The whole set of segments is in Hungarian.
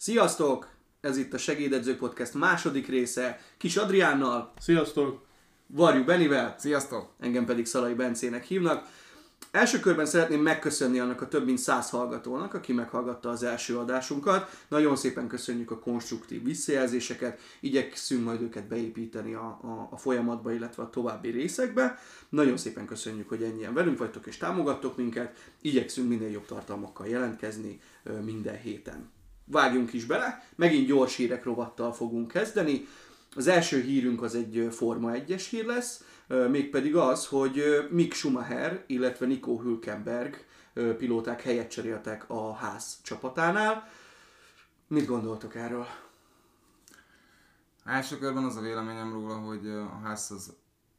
Sziasztok! Ez itt a Segédedző Podcast második része, Kis Adriánnal, Sziasztok! Varjú Benivel, Sziasztok! engem pedig Szalai Bencének hívnak. Első körben szeretném megköszönni annak a több mint száz hallgatónak, aki meghallgatta az első adásunkat. Nagyon szépen köszönjük a konstruktív visszajelzéseket, igyekszünk majd őket beépíteni a, a, a folyamatba, illetve a további részekbe. Nagyon szépen köszönjük, hogy ennyien velünk vagytok és támogattok minket. Igyekszünk minél jobb tartalmakkal jelentkezni minden héten. Vágjunk is bele, megint gyors hírek rovattal fogunk kezdeni. Az első hírünk az egy Forma 1-es hír lesz, mégpedig az, hogy Mick Schumacher, illetve Nico Hülkenberg pilóták helyet cseréltek a ház csapatánál. Mit gondoltok erről? Első körben az a véleményem róla, hogy a ház az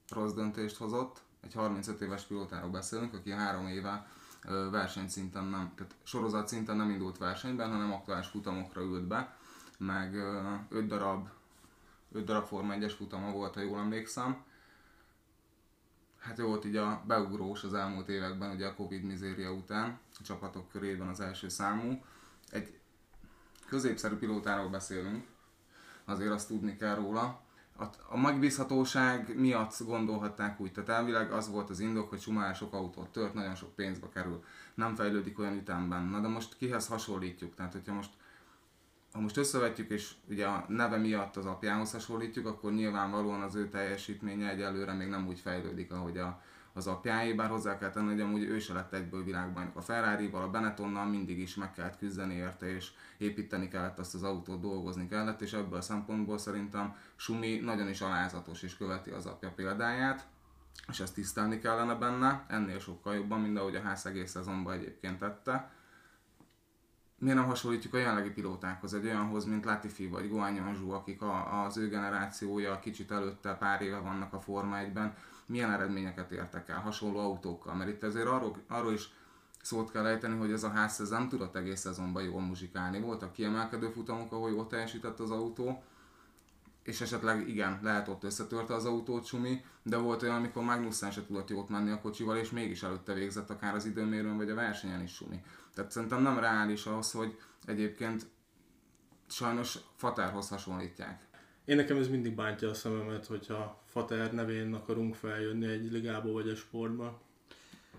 rossz döntést hozott. Egy 35 éves pilótáról beszélünk, aki három éve versenyszinten nem, tehát sorozat szinten nem indult versenyben, hanem aktuális futamokra ült be, meg 5 darab, 5 darab Forma 1-es futama volt, ha jól emlékszem. Hát jó volt így a beugrós az elmúlt években, ugye a Covid mizéria után, a csapatok körében az első számú. Egy középszerű pilótáról beszélünk, azért azt tudni kell róla. A, a megbízhatóság miatt gondolhatták úgy, tehát elvileg az volt az indok, hogy Schumacher sok autót tört, nagyon sok pénzbe kerül, nem fejlődik olyan ütemben. Na de most kihez hasonlítjuk? Tehát, hogyha most ha most összevetjük, és ugye a neve miatt az apjához hasonlítjuk, akkor nyilvánvalóan az ő teljesítménye egyelőre még nem úgy fejlődik, ahogy a, az apjáé, bár hozzá kell tenni, hogy amúgy ő se lett egyből világbajnok a Ferrari-val, a Benettonnal mindig is meg kellett küzdeni érte, és építeni kellett azt az autót, dolgozni kellett, és ebből a szempontból szerintem Sumi nagyon is alázatos, és követi az apja példáját, és ezt tisztelni kellene benne, ennél sokkal jobban, mint ahogy a ház egész szezonban egyébként tette miért nem hasonlítjuk a jelenlegi pilótákhoz, egy olyanhoz, mint Latifi vagy Guanyu Zhu, akik a, az ő generációja kicsit előtte pár éve vannak a Forma 1-ben, milyen eredményeket értek el hasonló autókkal, mert itt azért arról, arról is szót kell ejteni, hogy ez a ház ez nem tudott egész szezonban jól muzsikálni. Voltak kiemelkedő futamok, ahol jól teljesített az autó, és esetleg igen, lehet ott összetörte az autót Sumi, de volt olyan, amikor Magnussen se tudott jót menni a kocsival, és mégis előtte végzett akár az időmérőn, vagy a versenyen is Sumi. Tehát szerintem nem reális az, hogy egyébként sajnos Fatárhoz hasonlítják. Én nekem ez mindig bántja a szememet, hogyha Fater nevén akarunk feljönni egy ligába vagy egy sportba.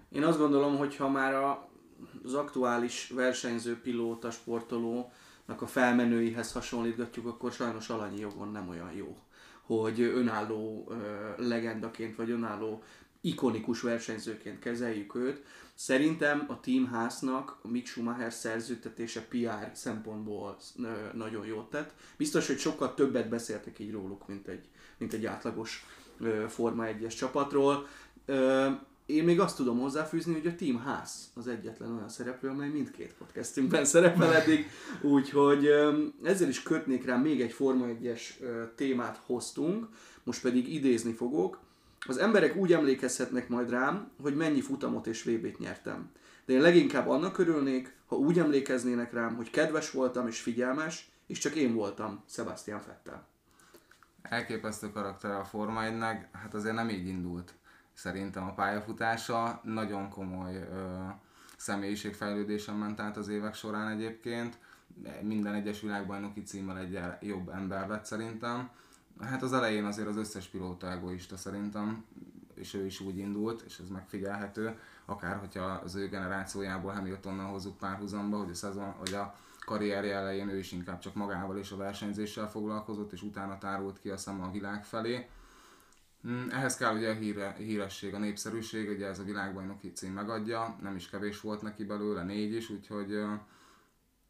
Én azt gondolom, hogy ha már a, az aktuális versenyző pilóta, sportolónak a felmenőihez hasonlítgatjuk, akkor sajnos alanyi jogon nem olyan jó, hogy önálló legendaként, vagy önálló ikonikus versenyzőként kezeljük őt. Szerintem a Team Haasnak a Mick Schumacher szerződtetése PR szempontból nagyon jót tett. Biztos, hogy sokkal többet beszéltek így róluk, mint egy, mint egy átlagos Forma 1-es csapatról. Én még azt tudom hozzáfűzni, hogy a Team Haas az egyetlen olyan szereplő, amely mindkét podcastünkben szerepel eddig, úgyhogy ezzel is kötnék rá még egy Forma 1-es ö, témát hoztunk, most pedig idézni fogok. Az emberek úgy emlékezhetnek majd rám, hogy mennyi futamot és VB-t nyertem. De én leginkább annak örülnék, ha úgy emlékeznének rám, hogy kedves voltam és figyelmes, és csak én voltam Sebastian Vettel. Elképesztő karakter a Forma 1 hát azért nem így indult szerintem a pályafutása. Nagyon komoly ö, személyiségfejlődésen ment át az évek során egyébként. Minden egyes világbajnoki címmel egy jobb ember lett szerintem. Hát az elején azért az összes pilóta egoista szerintem, és ő is úgy indult, és ez megfigyelhető, akár hogyha az ő generációjából Hamiltonnal hozzuk párhuzamba, hogy a, szezon, hogy a karrierje elején ő is inkább csak magával és a versenyzéssel foglalkozott, és utána tárult ki a szem a világ felé. Ehhez kell ugye a híre, híresség, a népszerűség, ugye ez a világbajnoki cím megadja, nem is kevés volt neki belőle, négy is, úgyhogy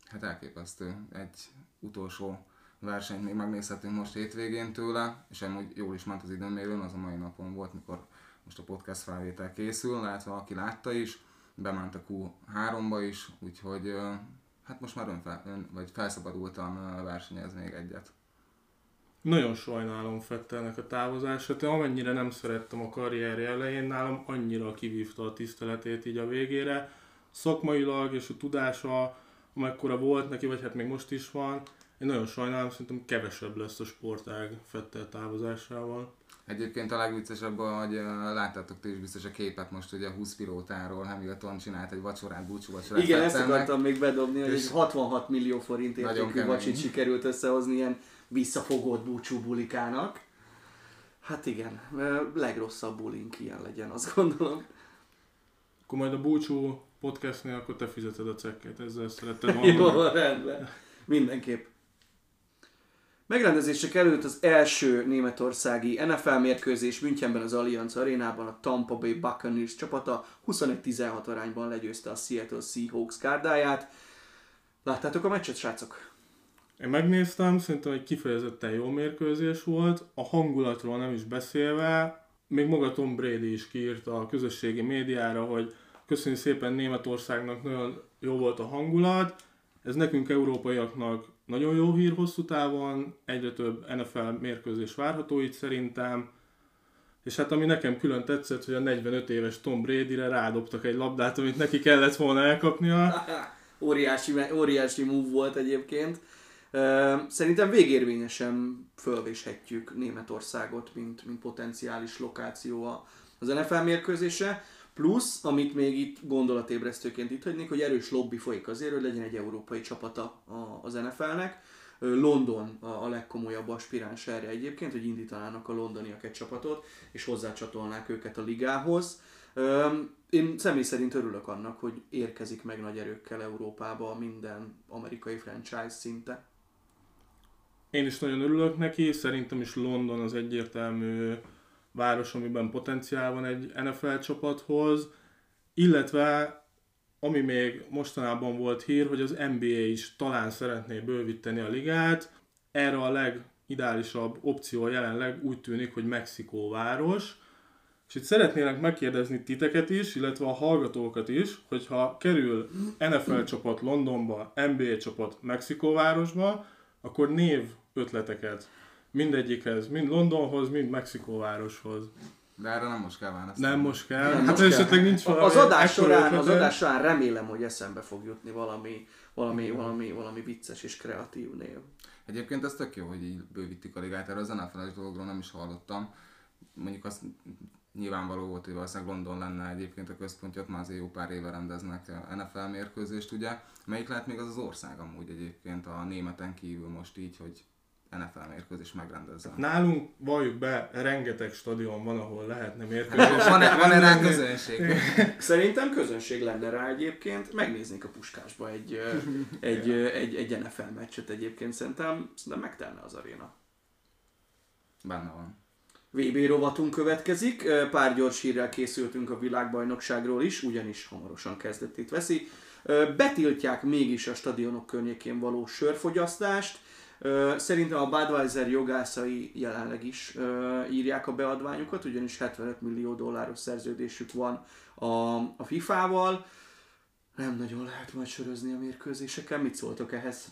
hát elképesztő. Egy utolsó versenyt még megnézhetünk most hétvégén tőle, és amúgy jól is ment az időmérőn, az a mai napon volt, mikor most a podcast felvétel készül, lehet valaki látta is, bement a Q3-ba is, úgyhogy hát most már önfel, ön, vagy felszabadultan versenyez még egyet. Nagyon sajnálom Fettelnek a távozását, amennyire nem szerettem a karrierje elején, nálam annyira kivívta a tiszteletét így a végére. Szakmailag és a tudása, amekkora volt neki, vagy hát még most is van, Én nagyon sajnálom, szerintem kevesebb lesz a sportág Fettel távozásával. Egyébként a legviccesebb, hogy láttátok ti is biztos a képet most ugye a 20 pilótáról, Hamilton csinált egy vacsorát, búcsú vacsorát. Igen, ezt akartam még bedobni, hogy egy 66 millió forint Nagyon értékű vacsit sikerült összehozni ilyen visszafogott búcsú bulikának. Hát igen, legrosszabb bulink ilyen legyen, azt gondolom. Akkor majd a búcsú podcastnél, akkor te fizeted a cekket, ezzel szeretted Jó, volna. rendben. Mindenképp. Megrendezésre került az első németországi NFL mérkőzés Münchenben az Allianz Arénában. A Tampa Bay Buccaneers csapata 21-16 arányban legyőzte a Seattle Seahawks kárdáját. Láttátok a meccset, srácok? Én megnéztem, szerintem egy kifejezetten jó mérkőzés volt, a hangulatról nem is beszélve, még maga Tom Brady is kiírta a közösségi médiára, hogy köszönjük szépen Németországnak, nagyon jó volt a hangulat, ez nekünk európaiaknak nagyon jó hír hosszú távon, egyre több NFL mérkőzés várható itt szerintem, és hát ami nekem külön tetszett, hogy a 45 éves Tom Brady-re rádobtak egy labdát, amit neki kellett volna elkapnia. Óriási, óriási move volt egyébként. Szerintem végérvényesen fölvéshetjük Németországot, mint, mint potenciális lokáció az NFL mérkőzésre. Plusz, amit még itt gondolatébresztőként itt hagynék, hogy erős lobby folyik azért, hogy legyen egy európai csapata az NFL-nek. London a, legkomolyabb aspiráns erre egyébként, hogy indítanának a londoniak egy csapatot, és hozzácsatolnák őket a ligához. Én személy szerint örülök annak, hogy érkezik meg nagy erőkkel Európába minden amerikai franchise szinte. Én is nagyon örülök neki, szerintem is London az egyértelmű város, amiben potenciál van egy NFL csapathoz, illetve ami még mostanában volt hír, hogy az NBA is talán szeretné bővíteni a ligát. Erre a legideálisabb opció jelenleg úgy tűnik, hogy Mexikó város. És itt szeretnének megkérdezni titeket is, illetve a hallgatókat is, hogyha kerül NFL csapat Londonba, NBA csapat Mexikóvárosba, akkor név ötleteket mindegyikhez, mind Londonhoz, mind Mexikóvároshoz. De erre nem most kell válaszolni. Nem most kell. Nem hát most esetleg nincs valami az adás, során, az adás során remélem, hogy eszembe fog jutni valami, valami, valami, valami vicces és kreatív név. Egyébként ez tök jó, hogy így bővítik a ligát, erről az NFL-es dologról nem is hallottam. Mondjuk azt nyilvánvaló volt, hogy valószínűleg London lenne egyébként a központja, ott már azért jó pár éve rendeznek NFL mérkőzést, ugye. Melyik lehet még az az ország amúgy egyébként a németen kívül most így, hogy NFL mérkőzés megrendezzen. Nálunk, valljuk be, rengeteg stadion van, ahol lehetne mérkőzés. Van-e, van-e rá közönség? Szerintem közönség lenne rá egyébként, megnéznék a puskásba egy, egy, ö, egy, egy NFL meccset egyébként, szerintem, szerintem megtelne az aréna. Benne van. VB rovatunk következik, pár gyors hírrel készültünk a világbajnokságról is, ugyanis hamarosan kezdetét veszi. Betiltják mégis a stadionok környékén való sörfogyasztást. Szerintem a Budweiser jogászai jelenleg is írják a beadványukat, ugyanis 75 millió dolláros szerződésük van a, a FIFA-val. Nem nagyon lehet majd sörözni a mérkőzéseken. Mit szóltok ehhez?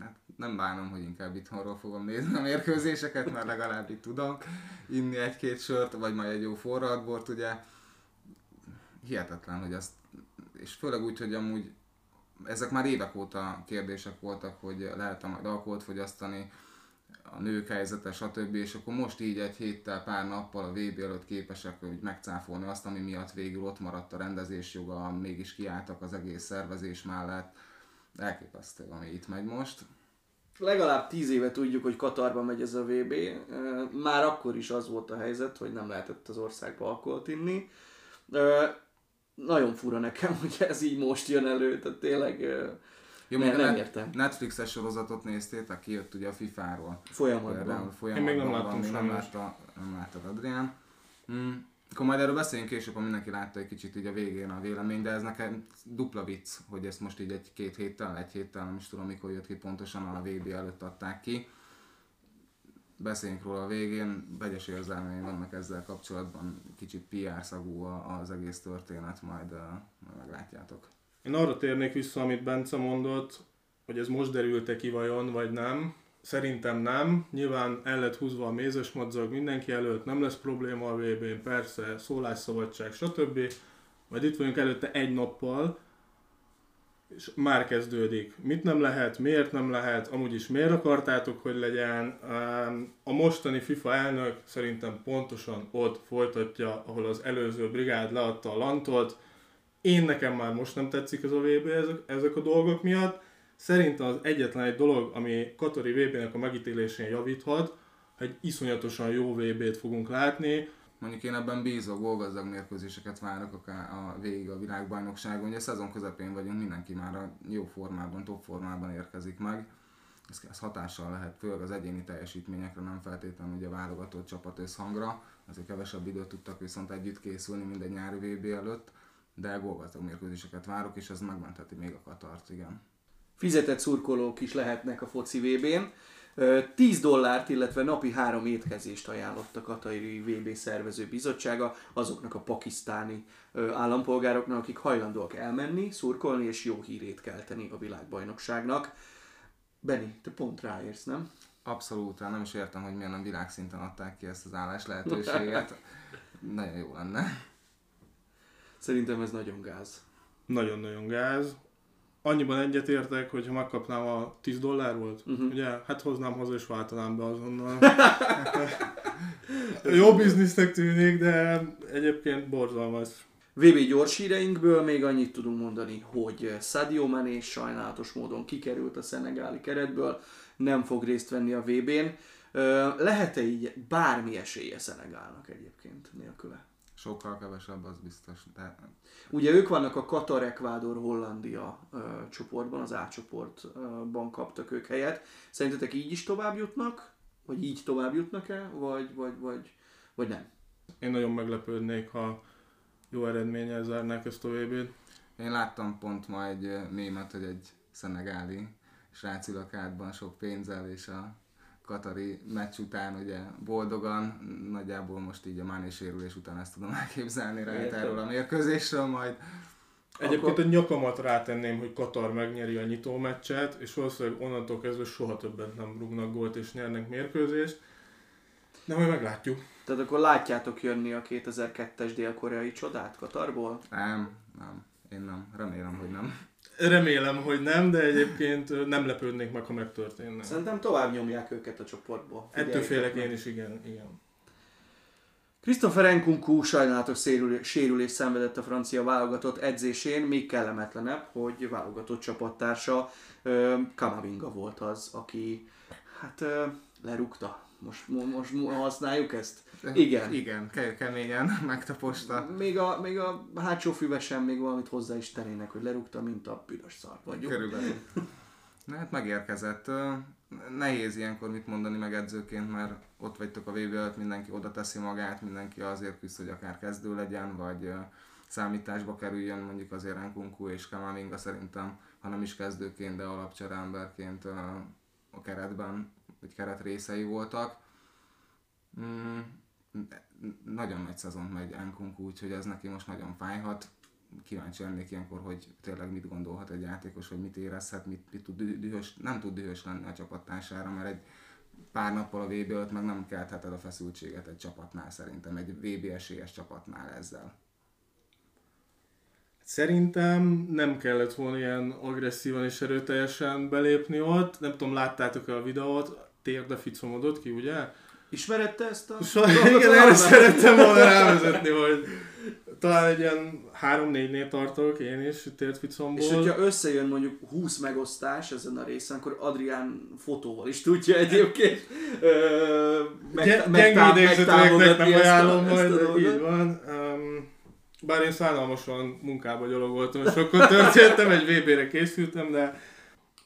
Hát nem bánom, hogy inkább itthonról fogom nézni a mérkőzéseket, mert legalább itt tudok inni egy-két sört, vagy majd egy jó forradbort, ugye. Hihetetlen, hogy azt, és főleg úgy, hogy amúgy ezek már évek óta kérdések voltak, hogy lehet majd alkoholt fogyasztani, a nők helyzete, stb. És akkor most így egy héttel, pár nappal a VB előtt képesek hogy megcáfolni azt, ami miatt végül ott maradt a rendezésjoga, mégis kiálltak az egész szervezés mellett. Elképesztő, ami itt megy most. legalább tíz éve tudjuk, hogy Katarban megy ez a VB. Már akkor is az volt a helyzet, hogy nem lehetett az országba alkoholt inni. Nagyon fura nekem, hogy ez így most jön elő, tehát tényleg Jó, a nem értem. Netflixes sorozatot néztétek, kijött ugye a FIFA-ról. folyamatban. Például Én még nem folyamatban láttam van, még nem, látta, nem láttad Adrián. Mm. Akkor majd erről beszéljünk később, ha mindenki látta egy kicsit így a végén a vélemény, de ez nekem dupla vicc, hogy ezt most így egy-két héttel, egy héttel, nem is tudom mikor jött ki pontosan, a VB előtt adták ki. Beszéljünk róla a végén, vegyes érzelmeim vannak ezzel kapcsolatban, kicsit PR szagú az egész történet, majd, majd meglátjátok. Én arra térnék vissza, amit Bence mondott, hogy ez most derült-e ki vajon, vagy nem. Szerintem nem. Nyilván el lett húzva a mézes madzag mindenki előtt, nem lesz probléma a vb n persze, szólásszabadság, stb. Majd itt vagyunk előtte egy nappal, és már kezdődik. Mit nem lehet, miért nem lehet, amúgy is miért akartátok, hogy legyen. A mostani FIFA elnök szerintem pontosan ott folytatja, ahol az előző brigád leadta a lantot. Én nekem már most nem tetszik ez a VB ezek, ezek a dolgok miatt. Szerintem az egyetlen egy dolog, ami Katari VB-nek a megítélésén javíthat, egy iszonyatosan jó VB-t fogunk látni, Mondjuk én ebben bízok, gólgazdag mérkőzéseket várok a, a végig a világbajnokságon. Ugye a szezon közepén vagyunk, mindenki már a jó formában, top formában érkezik meg. Ez, ez hatással lehet, főleg az egyéni teljesítményekre, nem feltétlenül ugye a válogatott csapat összhangra. Azért kevesebb időt tudtak viszont együtt készülni, mint egy nyári VB előtt. De gólgazdag mérkőzéseket várok, és ez megmentheti még a Katart, igen. Fizetett szurkolók is lehetnek a foci VB-n. 10 dollárt, illetve napi három étkezést ajánlott a Katari VB szervező bizottsága azoknak a pakisztáni állampolgároknak, akik hajlandóak elmenni, szurkolni és jó hírét kelteni a világbajnokságnak. Benni, te pont ráérsz, nem? Abszolút, nem is értem, hogy miért nem világszinten adták ki ezt az állás lehetőséget. nagyon jó lenne. Szerintem ez nagyon gáz. Nagyon-nagyon gáz annyiban egyetértek, hogy ha megkapnám a 10 dollár volt, uh-huh. ugye, hát hoznám haza és váltanám be azonnal. Jó biznisznek tűnik, de egyébként borzalmas. VB gyors híreinkből még annyit tudunk mondani, hogy Sadio Mané sajnálatos módon kikerült a szenegáli keretből, nem fog részt venni a VB-n. Lehet-e így bármi esélye Szenegálnak egyébként nélküle? Sokkal kevesebb, az biztos. De... Ugye ők vannak a Katar, Ekvádor, Hollandia ö, csoportban, az A csoportban kaptak ők helyet. Szerintetek így is tovább jutnak? Vagy így tovább jutnak-e? Vagy, vagy, vagy, vagy nem? Én nagyon meglepődnék, ha jó eredménnyel zárnák ezt a vb t Én láttam pont ma egy mémet, hogy egy szenegáli srác sok pénzzel, és a katari meccs után ugye boldogan, nagyjából most így a Máné sérülés után ezt tudom elképzelni rajta erről a mérkőzésről majd. Egyébként a nyakamat rátenném, hogy Katar megnyeri a nyitó meccset, és valószínűleg onnantól kezdve soha többet nem rúgnak gólt és nyernek mérkőzést. De majd meglátjuk. Tehát akkor látjátok jönni a 2002-es dél-koreai csodát Katarból? Nem, nem. Én nem. Remélem, hogy nem. Remélem, hogy nem, de egyébként nem lepődnék meg, ha megtörténne. Szerintem tovább nyomják őket a csoportból. Ettől félek én is, igen. igen. Christopher Nkunku sajnálatos sérülés szenvedett a francia válogatott edzésén, még kellemetlenebb, hogy válogatott csapattársa Kamavinga volt az, aki hát lerúgta. Most, most használjuk ezt? Igen. Igen, keményen megtaposta. Még a, még a hátsó füvesen még valamit hozzá is terének, hogy lerúgta, mint a büdös szar vagyok. Körülbelül. Na hát megérkezett. Nehéz ilyenkor mit mondani meg edzőként, mert ott vagytok a VB előtt, mindenki oda teszi magát, mindenki azért küzd, hogy akár kezdő legyen, vagy számításba kerüljön, mondjuk azért Enkunku és Kamavinga szerintem, ha nem is kezdőként, de alapcseremberként a keretben, vagy keret részei voltak. Mm, nagyon nagy szezon megy Enkunku, úgyhogy ez neki most nagyon fájhat. Kíváncsi lennék ilyenkor, hogy tényleg mit gondolhat egy játékos, hogy mit érezhet, mit, mit tud dühös, nem tud dühös lenni a csapattársára, mert egy pár nappal a VB előtt meg nem keltheted a feszültséget egy csapatnál szerintem, egy VB esélyes csapatnál ezzel. Szerintem nem kellett volna ilyen agresszívan és erőteljesen belépni ott. Nem tudom, láttátok-e a videót, térde ficomodott ki, ugye? Ismered te ezt a... So, igen, erre szerettem volna rávezetni, hogy talán egy ilyen 3-4-nél tartok én is tértficomból. És hogyha összejön mondjuk 20 megosztás ezen a részen, akkor Adrián fotóval is tudja egyébként ö, meg, megtámogatni nem ajánlom ezt a, majd, ezt a így van. Um, bár én szánalmasan munkába gyalogoltam, és akkor történtem, egy VB-re készültem, de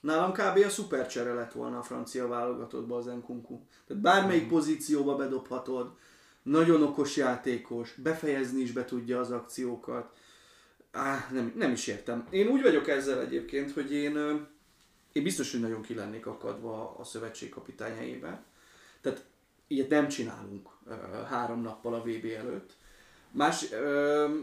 Nálam kb. a szupercsere lett volna a francia válogatottba az Nkunku. Tehát bármelyik pozícióba bedobhatod, nagyon okos játékos, befejezni is be tudja az akciókat. Á, nem, nem is értem. Én úgy vagyok ezzel egyébként, hogy én, én biztos, hogy nagyon ki lennék akadva a szövetség kapitány. Tehát ilyet nem csinálunk három nappal a VB előtt. Más,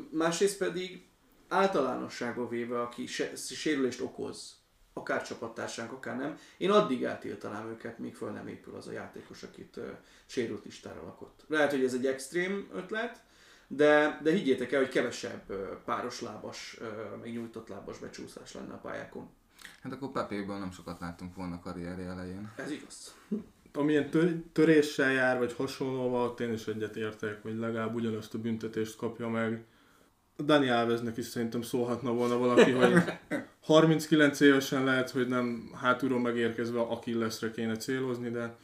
másrészt pedig általánosságban véve, aki sérülést okoz, akár csapattársánk, akár nem, én addig eltiltanám őket, míg föl nem épül az a játékos, akit uh, sérült listára lakott. Lehet, hogy ez egy extrém ötlet, de, de higgyétek el, hogy kevesebb ö, páros lábas, ö, még nyújtott lábas becsúszás lenne a pályákon. Hát akkor Pepéből nem sokat láttunk volna a karrierje elején. Ez igaz. Amilyen tör- töréssel jár, vagy hasonlóval, ott én is egyet értek, hogy legalább ugyanazt a büntetést kapja meg. Dani Alvesnek is szerintem szólhatna volna valaki, hogy 39 évesen lehet, hogy nem hátulról megérkezve Akillesre kéne célozni, de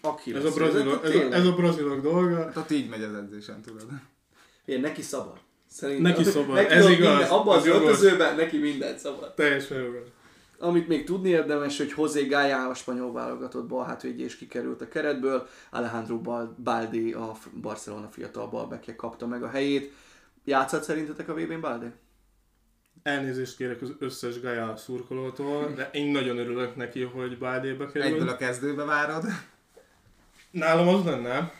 Aki ez a, brazilok, ez, a, ez a brazilok dolga. Hát ott így megy az edzésen, tudod. Ilyen, neki szabad. Szerintem. Neki szabad, neki ez igaz, Minden, abban az jogos. öltözőben neki minden szabad. Teljesen jogos. Amit még tudni érdemes, hogy José Gaya a spanyol válogatott balhátvédje is kikerült a keretből, Alejandro Bal- Baldi a Barcelona fiatal balbekje kapta meg a helyét. Játszott szerintetek a VB-n Baldi? Elnézést kérek az összes Gaia szurkolótól, de én nagyon örülök neki, hogy Bádébe kerül. Egyből a kezdőbe várod. Nálam az lenne,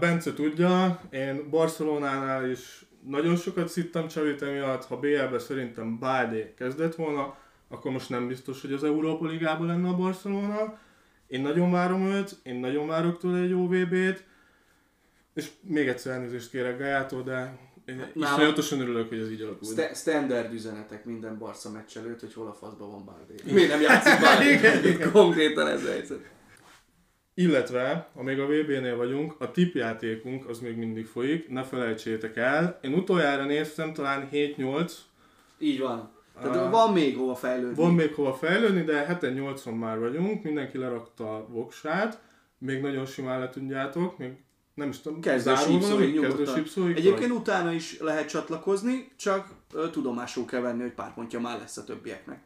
Bence tudja, én Barcelonánál is nagyon sokat szittem Csavit emiatt, ha BL-be szerintem Bádé kezdett volna, akkor most nem biztos, hogy az Európa Ligában lenne a Barcelona. Én nagyon várom őt, én nagyon várok tőle egy jó VB-t, és még egyszer elnézést kérek Gajától, de én Nálam- iszonyatosan örülök, hogy ez így alakult. Sta- standard üzenetek minden Barca meccs előtt, hogy hol a faszban van Baldi. Miért nem játszik? Itt Konkrétan ez a helyzet. Illetve, amíg a VB-nél vagyunk, a tipjátékunk az még mindig folyik, ne felejtsétek el. Én utoljára néztem, talán 7-8, Így van. Tehát Ah. van még hova fejlődni. van még hova fejlődni, de 7-8-on már vagyunk, mindenki lerakta a voksát, még nagyon simán le tudjátok, még nem is tudom, Kezdő zárul sípszóig valami? Kezdő nyugodtan. sípszóig Egyébként vagy? utána is lehet csatlakozni, csak ö, tudomásul kell venni, hogy pár pontja már lesz a többieknek.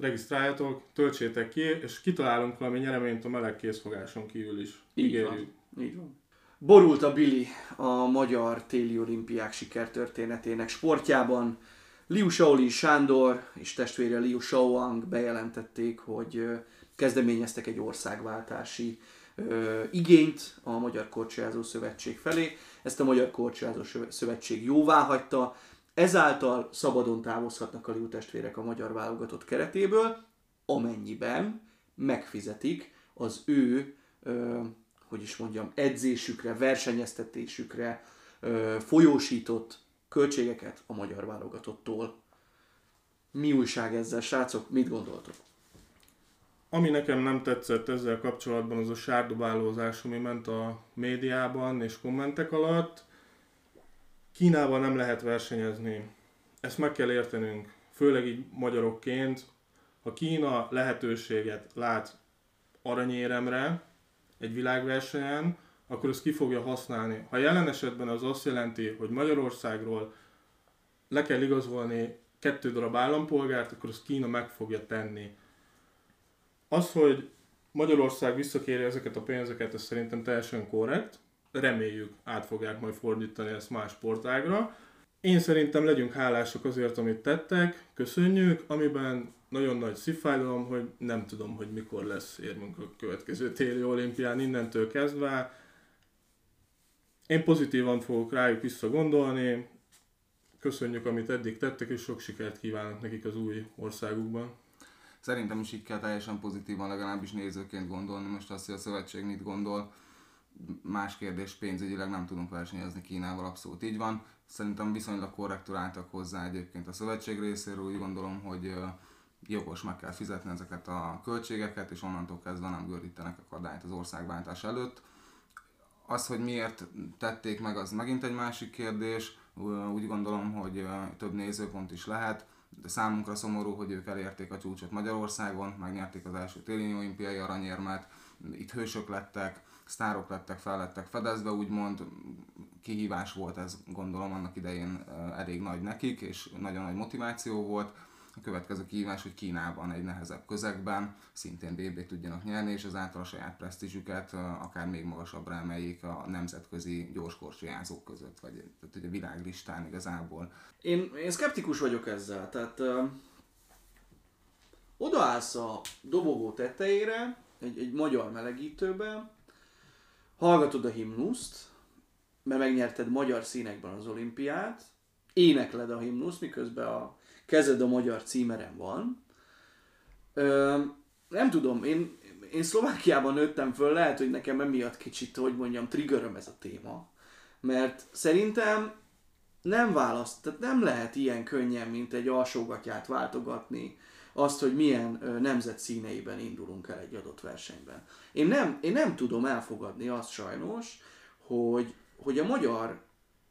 Regisztráljatok, töltsétek ki, és kitalálunk valami nyereményt a meleg készfogáson kívül is. Így Ígérjük. van. Így van. Borult a Billy a magyar téli olimpiák sikertörténetének sportjában. Liu Shaoli Sándor és testvére Liu Shaoang bejelentették, hogy kezdeményeztek egy országváltási ö, igényt a Magyar Korcsolyázó Szövetség felé. Ezt a Magyar Korcsolyázó Söve- Szövetség jóvá hagyta, ezáltal szabadon távozhatnak a Liu testvérek a magyar válogatott keretéből, amennyiben megfizetik az ő, ö, hogy is mondjam, edzésükre, versenyeztetésükre ö, folyósított költségeket a magyar válogatottól. Mi újság ezzel, srácok? Mit gondoltok? Ami nekem nem tetszett ezzel kapcsolatban, az a sárdobálózás, ami ment a médiában és kommentek alatt. Kínával nem lehet versenyezni. Ezt meg kell értenünk, főleg így magyarokként. Ha Kína lehetőséget lát aranyéremre egy világversenyen, akkor ezt ki fogja használni. Ha jelen esetben az azt jelenti, hogy Magyarországról le kell igazolni kettő darab állampolgárt, akkor azt Kína meg fogja tenni. Az, hogy Magyarország visszakéri ezeket a pénzeket, ez szerintem teljesen korrekt. Reméljük át fogják majd fordítani ezt más sportágra. Én szerintem legyünk hálásak azért, amit tettek, köszönjük, amiben nagyon nagy szívfájdalom, hogy nem tudom, hogy mikor lesz érmünk a következő téli olimpián innentől kezdve. Én pozitívan fogok rájuk visszagondolni, köszönjük, amit eddig tettek, és sok sikert kívánok nekik az új országukban. Szerintem is így kell teljesen pozitívan legalábbis nézőként gondolni. Most azt, hogy a szövetség mit gondol, más kérdés, pénzügyileg nem tudunk versenyezni Kínával, abszolút így van. Szerintem viszonylag korrektül álltak hozzá egyébként a szövetség részéről, úgy gondolom, hogy jogos meg kell fizetni ezeket a költségeket, és onnantól kezdve nem gördítenek akadályt az országváltás előtt. Az, hogy miért tették meg, az megint egy másik kérdés. Úgy gondolom, hogy több nézőpont is lehet. De számunkra szomorú, hogy ők elérték a csúcsot Magyarországon, megnyerték az első téli olimpiai aranyérmet, itt hősök lettek, sztárok lettek, fel lettek fedezve, úgymond kihívás volt ez, gondolom annak idején ö, elég nagy nekik, és nagyon nagy motiváció volt. A következő kihívás, hogy Kínában egy nehezebb közegben szintén BB tudjanak nyerni, és ezáltal a saját presztízsüket akár még magasabbra emeljék a nemzetközi gyorskorcsolyázók között, vagy tehát, a világlistán igazából. Én, én szkeptikus vagyok ezzel, tehát ö, odaállsz a dobogó tetejére, egy, egy magyar melegítőbe, hallgatod a himnuszt, mert megnyerted magyar színekben az olimpiát, énekled a himnuszt, miközben a kezed a magyar címeren van. Ö, nem tudom, én, én Szlovákiában nőttem föl, lehet, hogy nekem emiatt kicsit, hogy mondjam, triggeröm ez a téma. Mert szerintem nem választ, tehát nem lehet ilyen könnyen, mint egy alsógatját váltogatni azt, hogy milyen nemzet színeiben indulunk el egy adott versenyben. Én nem, én nem tudom elfogadni azt sajnos, hogy, hogy a magyar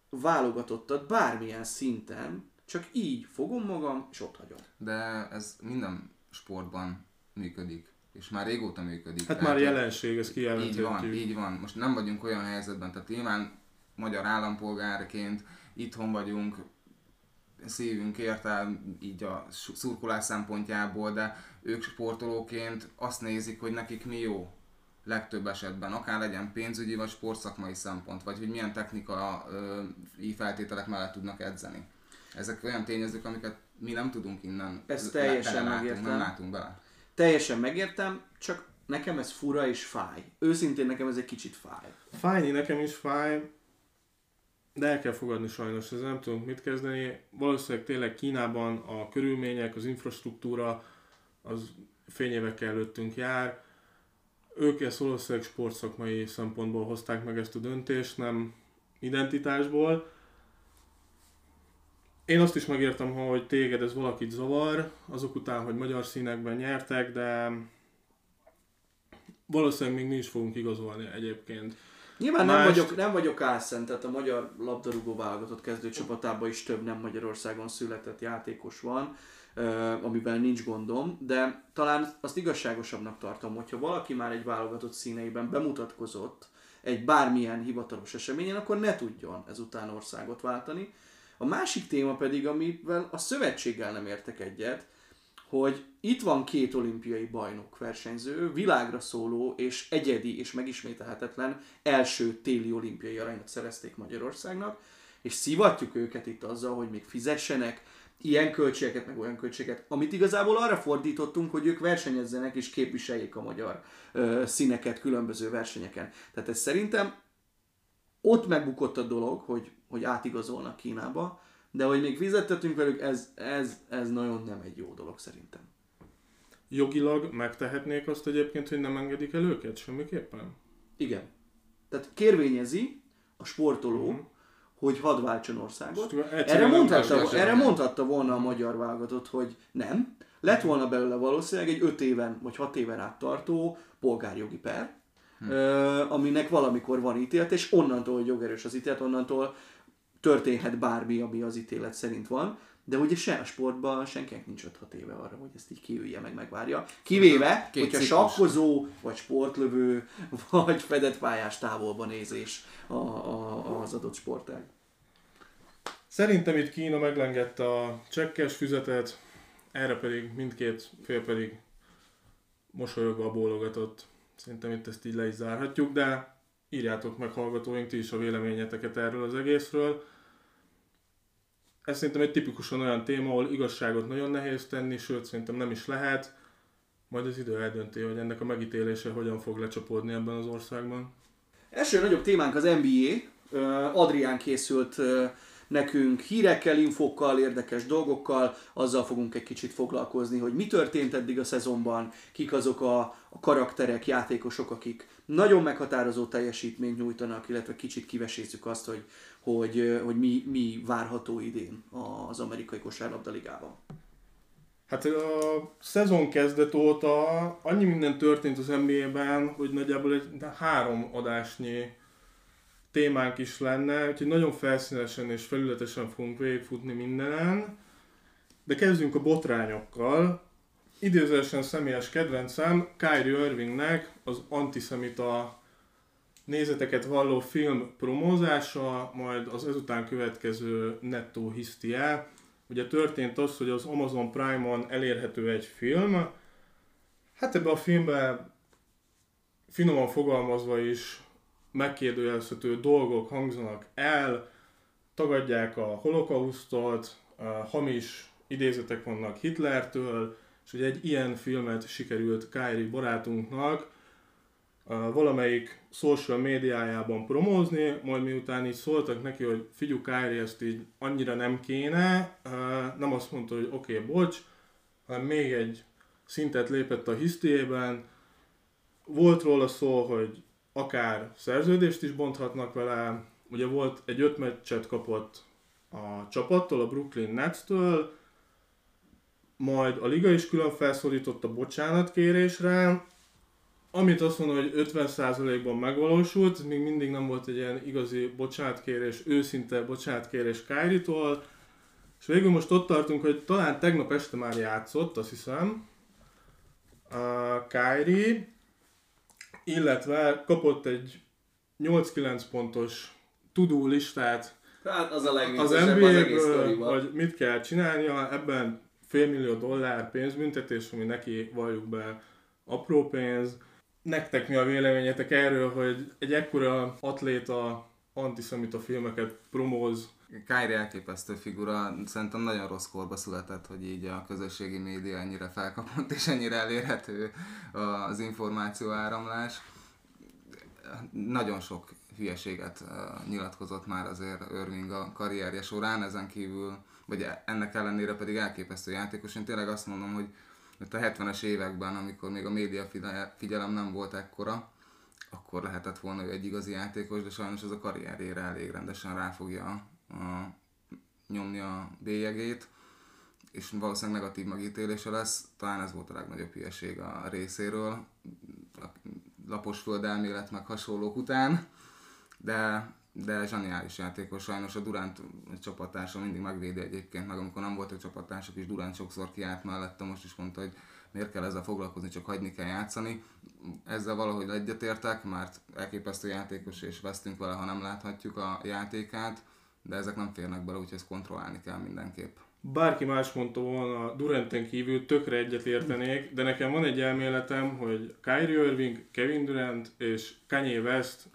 válogatottat bármilyen szinten csak így fogom magam, és ott hagyom. De ez minden sportban működik. És már régóta működik. Hát Tehát, már jelenség, ezt Így van, kijelenthetjük. így van. Most nem vagyunk olyan helyzetben, tehát nyilván magyar állampolgárként itthon vagyunk, szívünk érte így a szurkolás szempontjából, de ők sportolóként azt nézik, hogy nekik mi jó legtöbb esetben, akár legyen pénzügyi vagy sportszakmai szempont, vagy hogy milyen technikai feltételek mellett tudnak edzeni. Ezek olyan tényezők, amiket mi nem tudunk innen Ezt le- teljesen belelátunk, megértem. Nem látunk bele. Teljesen megértem, csak nekem ez fura és fáj. Őszintén nekem ez egy kicsit fáj. Fájni nekem is fáj, de el kell fogadni sajnos, ezzel nem tudunk mit kezdeni. Valószínűleg tényleg Kínában a körülmények, az infrastruktúra az fényévekkel előttünk jár. Ők ezt valószínűleg sportszakmai szempontból hozták meg ezt a döntést, nem identitásból. Én azt is megértem, hogy téged ez valakit zavar, azok után, hogy magyar színekben nyertek, de valószínűleg még mi is fogunk igazolni egyébként. Nyilván nem Mást- vagyok, nem vagyok álszent, tehát a magyar labdarúgó válogatott kezdőcsapatában is több nem Magyarországon született játékos van, ö, amivel nincs gondom, de talán azt igazságosabbnak tartom, hogyha valaki már egy válogatott színeiben bemutatkozott egy bármilyen hivatalos eseményen, akkor ne tudjon ezután országot váltani. A másik téma pedig, amivel a szövetséggel nem értek egyet, hogy itt van két olimpiai bajnok versenyző, világra szóló és egyedi és megismételhetetlen első téli olimpiai aranyat szerezték Magyarországnak, és szivatjuk őket itt azzal, hogy még fizessenek ilyen költségeket, meg olyan költségeket, amit igazából arra fordítottunk, hogy ők versenyezzenek és képviseljék a magyar ö, színeket különböző versenyeken. Tehát ez szerintem ott megbukott a dolog, hogy, hogy átigazolnak Kínába, de hogy még fizettetünk velük, ez, ez, ez nagyon nem egy jó dolog szerintem. Jogilag megtehetnék azt egyébként, hogy nem engedik el őket semmiképpen? Igen. Tehát kérvényezi a sportoló, Mhm. hogy hadd váltson országot. Erre mondhatta, erre mondhatta volna a magyar válogatott, hogy nem. Lett volna belőle valószínűleg egy 5 éven vagy 6 éven át tartó polgárjogi per, ö, aminek valamikor van ítélet, és onnantól, hogy jogerős az ítélet, onnantól történhet bármi, ami az ítélet szerint van. De ugye se a sportban senkinek nincs 5-6 éve arra, hogy ezt így kiülje meg megvárja. Kivéve, Két hogyha ciklus. sakkozó, vagy sportlövő, vagy fedett pályás távolba nézés a, a, az adott sportág. Szerintem itt Kína meglengette a csekkes füzetet, erre pedig mindkét fél pedig mosolyogva bólogatott. Szerintem itt ezt így le is zárhatjuk, de írjátok meg hallgatóink ti is a véleményeteket erről az egészről. Ez szerintem egy tipikusan olyan téma, ahol igazságot nagyon nehéz tenni, sőt szerintem nem is lehet. Majd az idő eldönti, hogy ennek a megítélése hogyan fog lecsapódni ebben az országban. Első nagyobb témánk az NBA. Adrián készült nekünk hírekkel, infokkal, érdekes dolgokkal, azzal fogunk egy kicsit foglalkozni, hogy mi történt eddig a szezonban, kik azok a, a karakterek, játékosok, akik nagyon meghatározó teljesítményt nyújtanak, illetve kicsit kivesézzük azt, hogy, hogy, hogy mi, mi várható idén az amerikai kosárlabda ligában. Hát a szezon kezdet óta annyi minden történt az NBA-ben, hogy nagyjából egy három adásnyi témánk is lenne, úgyhogy nagyon felszínesen és felületesen fogunk végigfutni mindenen. De kezdjünk a botrányokkal. Idézősen személyes kedvencem Kyrie Irvingnek az antiszemita nézeteket valló film promózása, majd az ezután következő nettó hisztie. Ugye történt az, hogy az Amazon Prime-on elérhető egy film. Hát ebbe a filmbe finoman fogalmazva is megkérdőjelezhető dolgok hangzanak el, tagadják a holokausztot, hamis idézetek vannak Hitlertől, és ugye egy ilyen filmet sikerült Kyrie barátunknak valamelyik social médiájában promózni, majd miután így szóltak neki, hogy figyú Kyrie, ezt így annyira nem kéne, nem azt mondta, hogy oké, okay, bocs, hanem még egy szintet lépett a hisztiében. Volt róla szó, hogy akár szerződést is bonthatnak vele, ugye volt egy öt meccset kapott a csapattól, a Brooklyn Nets-től, majd a liga is külön felszólított a bocsánatkérésre, amit azt mondom, hogy 50%-ban megvalósult, még mindig nem volt egy ilyen igazi bocsánatkérés, őszinte bocsánatkérés Kyrie-tól, és végül most ott tartunk, hogy talán tegnap este már játszott, azt hiszem, a Kyrie, illetve kapott egy 8-9 pontos tudó listát. Hát az a az legviccesebb az, egész hogy mit kell csinálnia, ebben félmillió dollár pénzbüntetés, ami neki valljuk be apró pénz. Nektek mi a véleményetek erről, hogy egy ekkora atléta antiszemita filmeket promóz, Kyrie elképesztő figura, szerintem nagyon rossz korba született, hogy így a közösségi média ennyire felkapott és ennyire elérhető az információ áramlás. Nagyon sok hülyeséget nyilatkozott már azért Irving a karrierje során, ezen kívül, vagy ennek ellenére pedig elképesztő játékos. Én tényleg azt mondom, hogy itt a 70-es években, amikor még a média figyel- figyelem nem volt ekkora, akkor lehetett volna ő egy igazi játékos, de sajnos ez a karrierjére elég rendesen rá fogja a, nyomni a bélyegét, és valószínűleg negatív megítélése lesz. Talán ez volt a legnagyobb hülyeség a részéről, a lapos földelmélet meg hasonlók után, de, de zseniális játékos, sajnos a Durant csapattársa mindig megvédi egyébként, meg amikor nem voltak csapattársak is, Durant sokszor kiállt mellette, most is mondta, hogy miért kell ezzel foglalkozni, csak hagyni kell játszani. Ezzel valahogy egyetértek, mert elképesztő játékos, és vesztünk vele, ha nem láthatjuk a játékát, de ezek nem férnek bele, úgyhogy ezt kontrollálni kell mindenképp. bárki más mondta volna Duranten kívül, tökre egyet értenék, de nekem van egy elméletem, hogy Kyrie Irving, Kevin Durant és Kanye West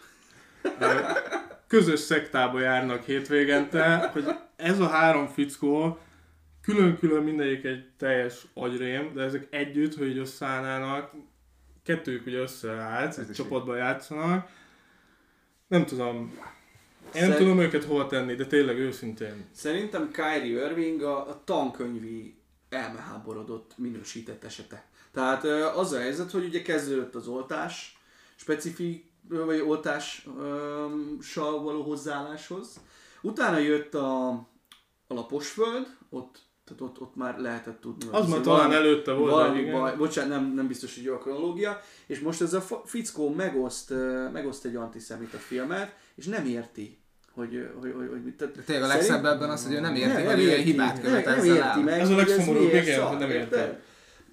közös szektába járnak hétvégente, hogy ez a három fickó külön-külön mindegyik egy teljes agyrém, de ezek együtt, hogy így összeállnának, kettőjük ugye összeállt, egy csapatban játszanak. Nem tudom, én nem tudom őket hova tenni, de tényleg őszintén. Szerintem Kyrie Irving a, a tankönyvi elmeháborodott minősített esete. Tehát az a helyzet, hogy ugye kezdődött az oltás, specifik, vagy oltással való hozzáálláshoz. Utána jött a, a laposföld, ott, tehát ott, ott már lehetett tudni. Az már valami- talán előtte volt, valami igen. baj, bocsánat, nem, nem biztos, hogy jó a kronológia, és most ez a fickó megoszt, megoszt egy antiszemita filmet, és nem érti, hogy, hogy, hogy, hogy mit. Tehát De tényleg a szerint- legszebb ebben az, hogy ő nem érti, nem, hogy nem ilyen érti, hibát nem, követ nem ezzel érti meg, Ez a legszomorúbb, miért igen, hogy nem érted? érted.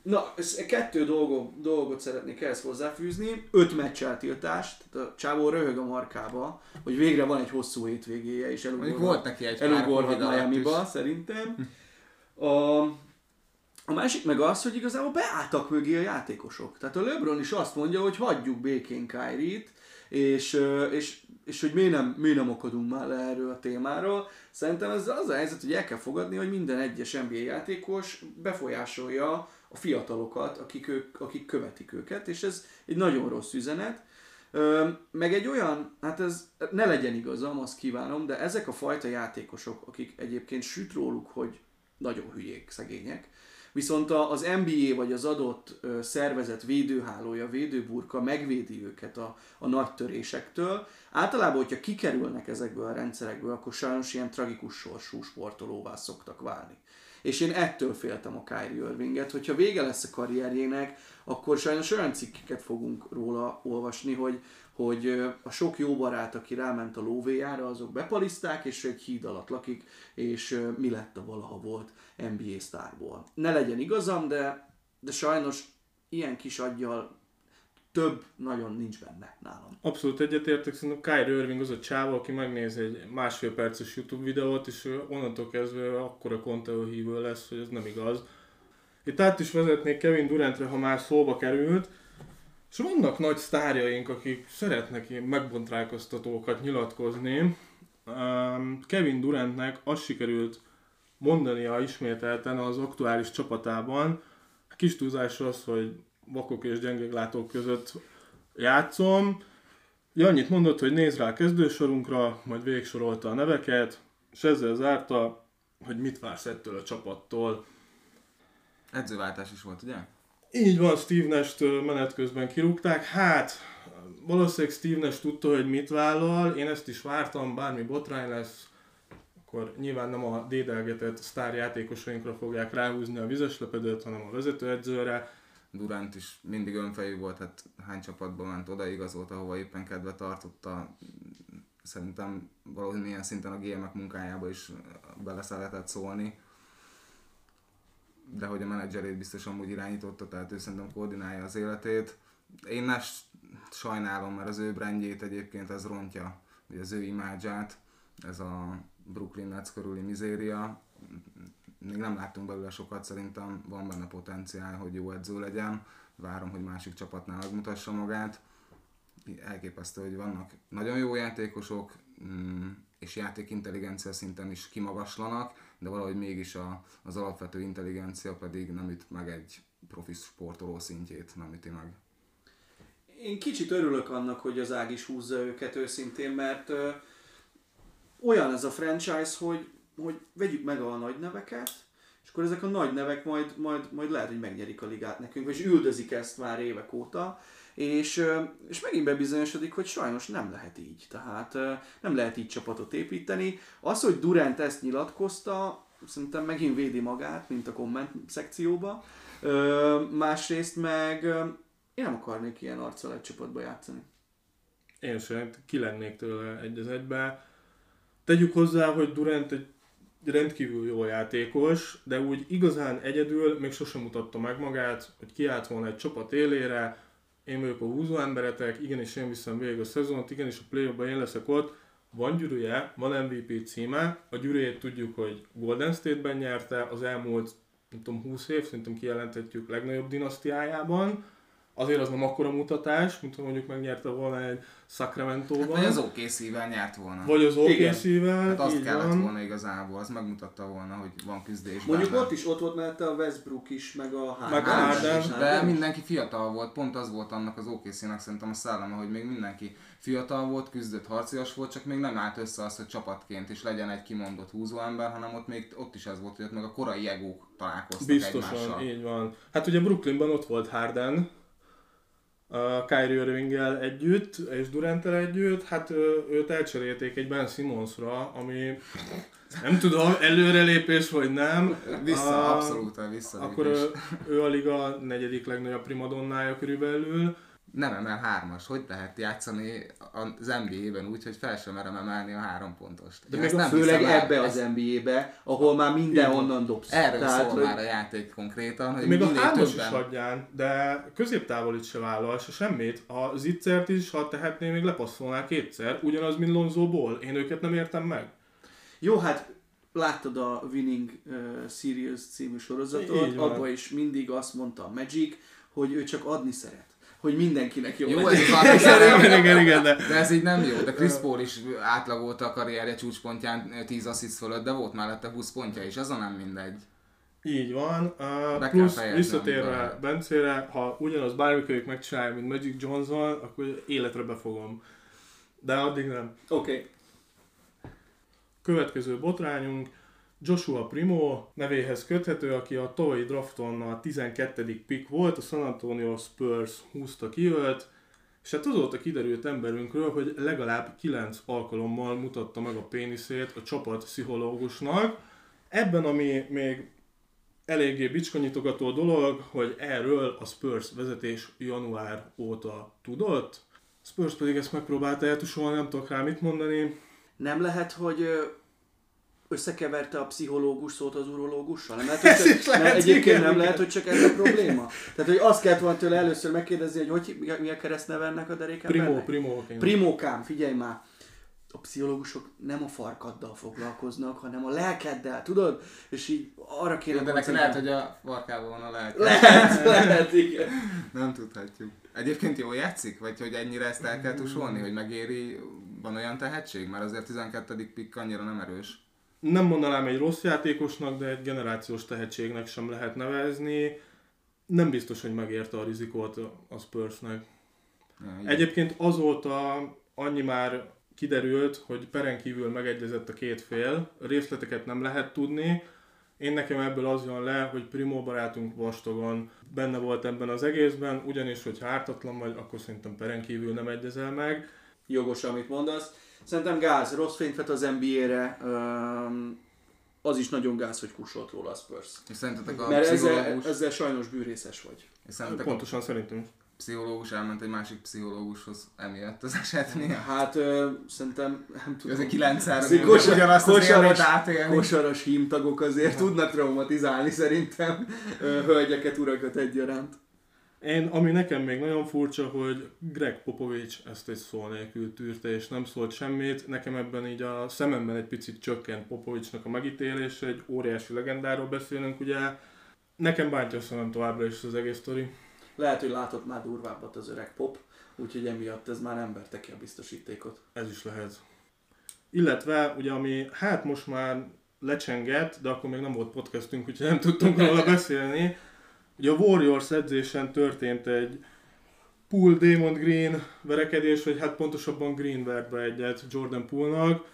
Na, kettő dolgot, dolgot szeretnék ehhez hozzáfűzni. Öt meccs eltiltást, tehát a csávó röhög a markába, hogy végre van egy hosszú hétvégéje, és elugorhat, volt neki egy elugorhat Miami-ba, szerintem. A, a másik meg az, hogy igazából beálltak mögé a játékosok. Tehát a LeBron is azt mondja, hogy hagyjuk békén Kyrie-t, és, és, és hogy miért nem, miért nem akadunk már le erről a témáról. Szerintem ez az a helyzet, hogy el kell fogadni, hogy minden egyes NBA játékos befolyásolja a fiatalokat, akik, ők, akik követik őket, és ez egy nagyon rossz üzenet. Meg egy olyan, hát ez ne legyen igazam, azt kívánom, de ezek a fajta játékosok, akik egyébként süt róluk, hogy nagyon hülyék, szegények, viszont az NBA vagy az adott szervezet védőhálója, védőburka megvédi őket a, a nagy törésektől. Általában, hogyha kikerülnek ezekből a rendszerekből, akkor sajnos ilyen tragikus sorsú sportolóvá szoktak válni. És én ettől féltem a Kyrie Irvinget, hogyha vége lesz a karrierjének, akkor sajnos olyan cikkeket fogunk róla olvasni, hogy, hogy a sok jó barát, aki ráment a lóvéjára, azok bepaliszták, és egy híd alatt lakik, és mi lett a valaha volt NBA sztárból. Ne legyen igazam, de, de sajnos ilyen kis aggyal több nagyon nincs benne nálam. Abszolút egyetértek, szerintem Kyrie Irving az a csáva, aki megnéz egy másfél perces YouTube videót, és onnantól kezdve akkora Conteo hívő lesz, hogy ez nem igaz. Itt át is vezetnék Kevin Durantre, ha már szóba került, és vannak nagy sztárjaink, akik szeretnek ilyen megbontrálkoztatókat nyilatkozni. Kevin Durantnek azt sikerült mondania ismételten az aktuális csapatában, kis túlzás az, hogy vakok és gyengéglátók között játszom. Ja, annyit mondott, hogy néz rá a kezdősorunkra, majd végsorolta a neveket, és ezzel zárta, hogy mit vársz ettől a csapattól. Edzőváltás is volt, ugye? Így van, Steve Nash-t ö, menet közben kirúgták. Hát, valószínűleg Steve Nash tudta, hogy mit vállal, én ezt is vártam, bármi botrány lesz, akkor nyilván nem a dédelgetett sztárjátékosainkra fogják ráhúzni a vizeslepedőt, hanem a vezetőedzőre. Durant is mindig önfejű volt, hát hány csapatban ment oda, igazolt, ahova éppen kedve tartotta. Szerintem valahogy milyen szinten a GM-ek munkájába is bele szeretett szólni. De hogy a menedzserét biztos amúgy irányította, tehát ő szerintem koordinálja az életét. Én ne sajnálom, mert az ő brandjét egyébként ez rontja, vagy az ő imádzsát, ez a Brooklyn Nets körüli mizéria. Még nem láttunk belőle sokat, szerintem van benne potenciál, hogy jó edző legyen. Várom, hogy másik csapatnál megmutassa magát. Elképesztő, hogy vannak nagyon jó játékosok, mm, és játékintelligencia szinten is kimagaslanak, de valahogy mégis a, az alapvető intelligencia pedig nem üt meg egy profi sportoló szintjét, nem üti meg. Én kicsit örülök annak, hogy az ág is húzza őket őszintén, mert olyan ez a franchise, hogy, hogy vegyük meg a nagy neveket, és akkor ezek a nagy nevek majd, majd, majd lehet, hogy megnyerik a ligát nekünk, vagy üldözik ezt már évek óta, és, és megint bebizonyosodik, hogy sajnos nem lehet így. Tehát nem lehet így csapatot építeni. Az, hogy Durant ezt nyilatkozta, szerintem megint védi magát, mint a komment szekcióba. Másrészt meg én nem akarnék ilyen arccal egy csapatba játszani. Én sem, ki lennék tőle egy az egybe. Tegyük hozzá, hogy Durant egy rendkívül jó játékos, de úgy igazán egyedül még sosem mutatta meg magát, hogy kiállt volna egy csapat élére, én vagyok a húzó emberetek, igenis én viszem végig a szezont, igenis a play én leszek ott, van gyűrűje, van MVP címe, a gyűrűjét tudjuk, hogy Golden State-ben nyerte az elmúlt, nem tudom, 20 év, szerintem kijelenthetjük legnagyobb dinasztiájában, azért az nem akkora mutatás, mint ha mondjuk megnyerte volna egy Sacramento-ban. Hát, vagy az OKC-vel nyert volna. Vagy az OKC-vel, Hát azt kellett van. volna igazából, az megmutatta volna, hogy van küzdés. Mondjuk benne. ott is ott volt mellette a Westbrook is, meg a Harden. Meg a Harden. De mindenki fiatal volt, pont az volt annak az OKC-nek szerintem a szelleme, hogy még mindenki fiatal volt, küzdött, harcias volt, csak még nem állt össze az, hogy csapatként is legyen egy kimondott húzóember, hanem ott még ott is ez volt, hogy ott meg a korai egók találkoztak Biztosan, egymással. így van. Hát ugye Brooklynban ott volt Harden, a Kyrie irving együtt, és durant együtt, hát őt elcserélték egy Ben Simmonsra, ami nem tudom, előrelépés vagy nem. Vissza, a, abszolút visszalépés. Akkor ő, ő a liga negyedik legnagyobb primadonnája körülbelül, nem emel hármas. Hogy lehet játszani az NBA-ben úgy, hogy fel sem merem emelni a három pontost? De még nem főleg ebbe el, az NBA-be, ahol már mindenhonnan dobsz. Erről Tehát, szól hogy... már a játék konkrétan, hogy még a hármas többen... is hagyján, de középtávolit se vállal, se semmit. A zicsert is, ha tehetné, még lepasszolná kétszer, ugyanaz, mint Lonzóból. Én őket nem értem meg. Jó, hát láttad a Winning uh, Series című sorozatot, abban is mindig azt mondta a Magic, hogy ő csak adni szeret hogy mindenkinek jó, jó. Ez igen, igen, igen, de... de ez így nem jó. De Chris Paul is átlagolta a karrierje csúcspontján 10 assist fölött, de volt mellette 20 pontja is, ez a nem mindegy. Így van. Uh, plusz visszatérve Bencére, ha ugyanaz bármikor megcsinálja, mint Magic Johnson, akkor életre befogom. De addig nem. Oké. Okay. Következő botrányunk. Joshua Primo nevéhez köthető, aki a tavalyi drafton a 12. pick volt, a San Antonio Spurs húzta ki őt, és hát azóta kiderült emberünkről, hogy legalább 9 alkalommal mutatta meg a péniszét a csapat pszichológusnak. Ebben, ami még eléggé bicskanyitogató dolog, hogy erről a Spurs vezetés január óta tudott. Spurs pedig ezt megpróbálta eltusolni, nem tudok rá mit mondani. Nem lehet, hogy összekeverte a pszichológus szót az urológussal? Nem lehet, hogy csak, lehet, nem, egyébként igen, nem igen. lehet, hogy csak ez a probléma? Tehát, hogy azt kellett volna tőle először megkérdezni, hogy, hogy mi a keresztneve ennek a deréken? Primo, primo. Primókám, figyelj már! a pszichológusok nem a farkaddal foglalkoznak, hanem a lelkeddel, tudod? És így arra kéne... De neki lehet, hogy a farkával van a lelke. Lehet, lehet, igen. Nem tudhatjuk. Egyébként jól játszik? Vagy hogy ennyire ezt el kell tusolni, hogy megéri, van olyan tehetség? Mert azért 12. pikk annyira nem erős nem mondanám egy rossz játékosnak, de egy generációs tehetségnek sem lehet nevezni. Nem biztos, hogy megérte a rizikót a Spursnek. Ja, Egyébként azóta annyi már kiderült, hogy peren kívül megegyezett a két fél, részleteket nem lehet tudni. Én nekem ebből az jön le, hogy Primo barátunk vastagon benne volt ebben az egészben, ugyanis, hogy ártatlan vagy, akkor szerintem peren kívül nem egyezel meg. jogos, amit mondasz. Szerintem gáz, rossz fényt vet az NBA-re, az is nagyon gáz, hogy kussolt róla a Spurs. És szerintetek a Mert ezzel, pszichológus, ezzel sajnos bűrészes vagy. és szerintetek a Pontosan szerintem is. pszichológus elment egy másik pszichológushoz emiatt az esetnél? Hát ö, szerintem, nem tudom. Ez egy 9 3 Azért kosar- ugyanazt az kosaras- átélni. Kosaras hímtagok azért tudnak traumatizálni szerintem ö, hölgyeket, urakat egyaránt. Én, ami nekem még nagyon furcsa, hogy Greg Popovich ezt egy szó nélkül tűrte, és nem szólt semmit. Nekem ebben így a szememben egy picit csökkent Popovichnak a megítélése, egy óriási legendáról beszélünk, ugye. Nekem bántja a szemem továbbra is az egész sztori. Lehet, hogy látott már durvábbat az öreg pop, úgyhogy emiatt ez már nem verte ki a biztosítékot. Ez is lehet. Illetve, ugye ami hát most már lecsengett, de akkor még nem volt podcastünk, úgyhogy nem tudtunk róla beszélni. Ugye a Warriors edzésen történt egy Pool Damon Green verekedés, vagy hát pontosabban Green vert egyet Jordan Poolnak,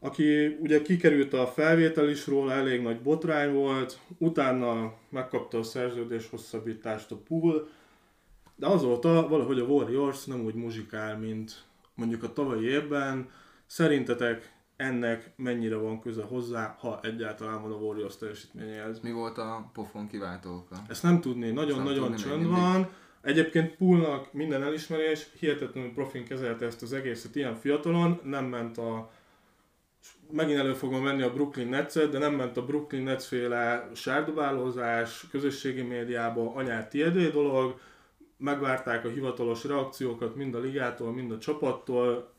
aki ugye kikerült a felvétel is róla, elég nagy botrány volt, utána megkapta a szerződés hosszabbítást a Pool, de azóta valahogy a Warriors nem úgy muzsikál, mint mondjuk a tavalyi évben. Szerintetek ennek mennyire van köze hozzá, ha egyáltalán van a Warriors teljesítményéhez? Mi volt a pofon kiváltó oka? Ezt nem tudni, nagyon-nagyon csönd mindig. van. Egyébként Poolnak minden elismerés, hihetetlenül profin kezelte ezt az egészet ilyen fiatalon, nem ment a megint elő fogom menni a Brooklyn nets de nem ment a Brooklyn Nets féle sárdobálózás, közösségi médiába, anyát tiédé dolog, megvárták a hivatalos reakciókat mind a ligától, mind a csapattól,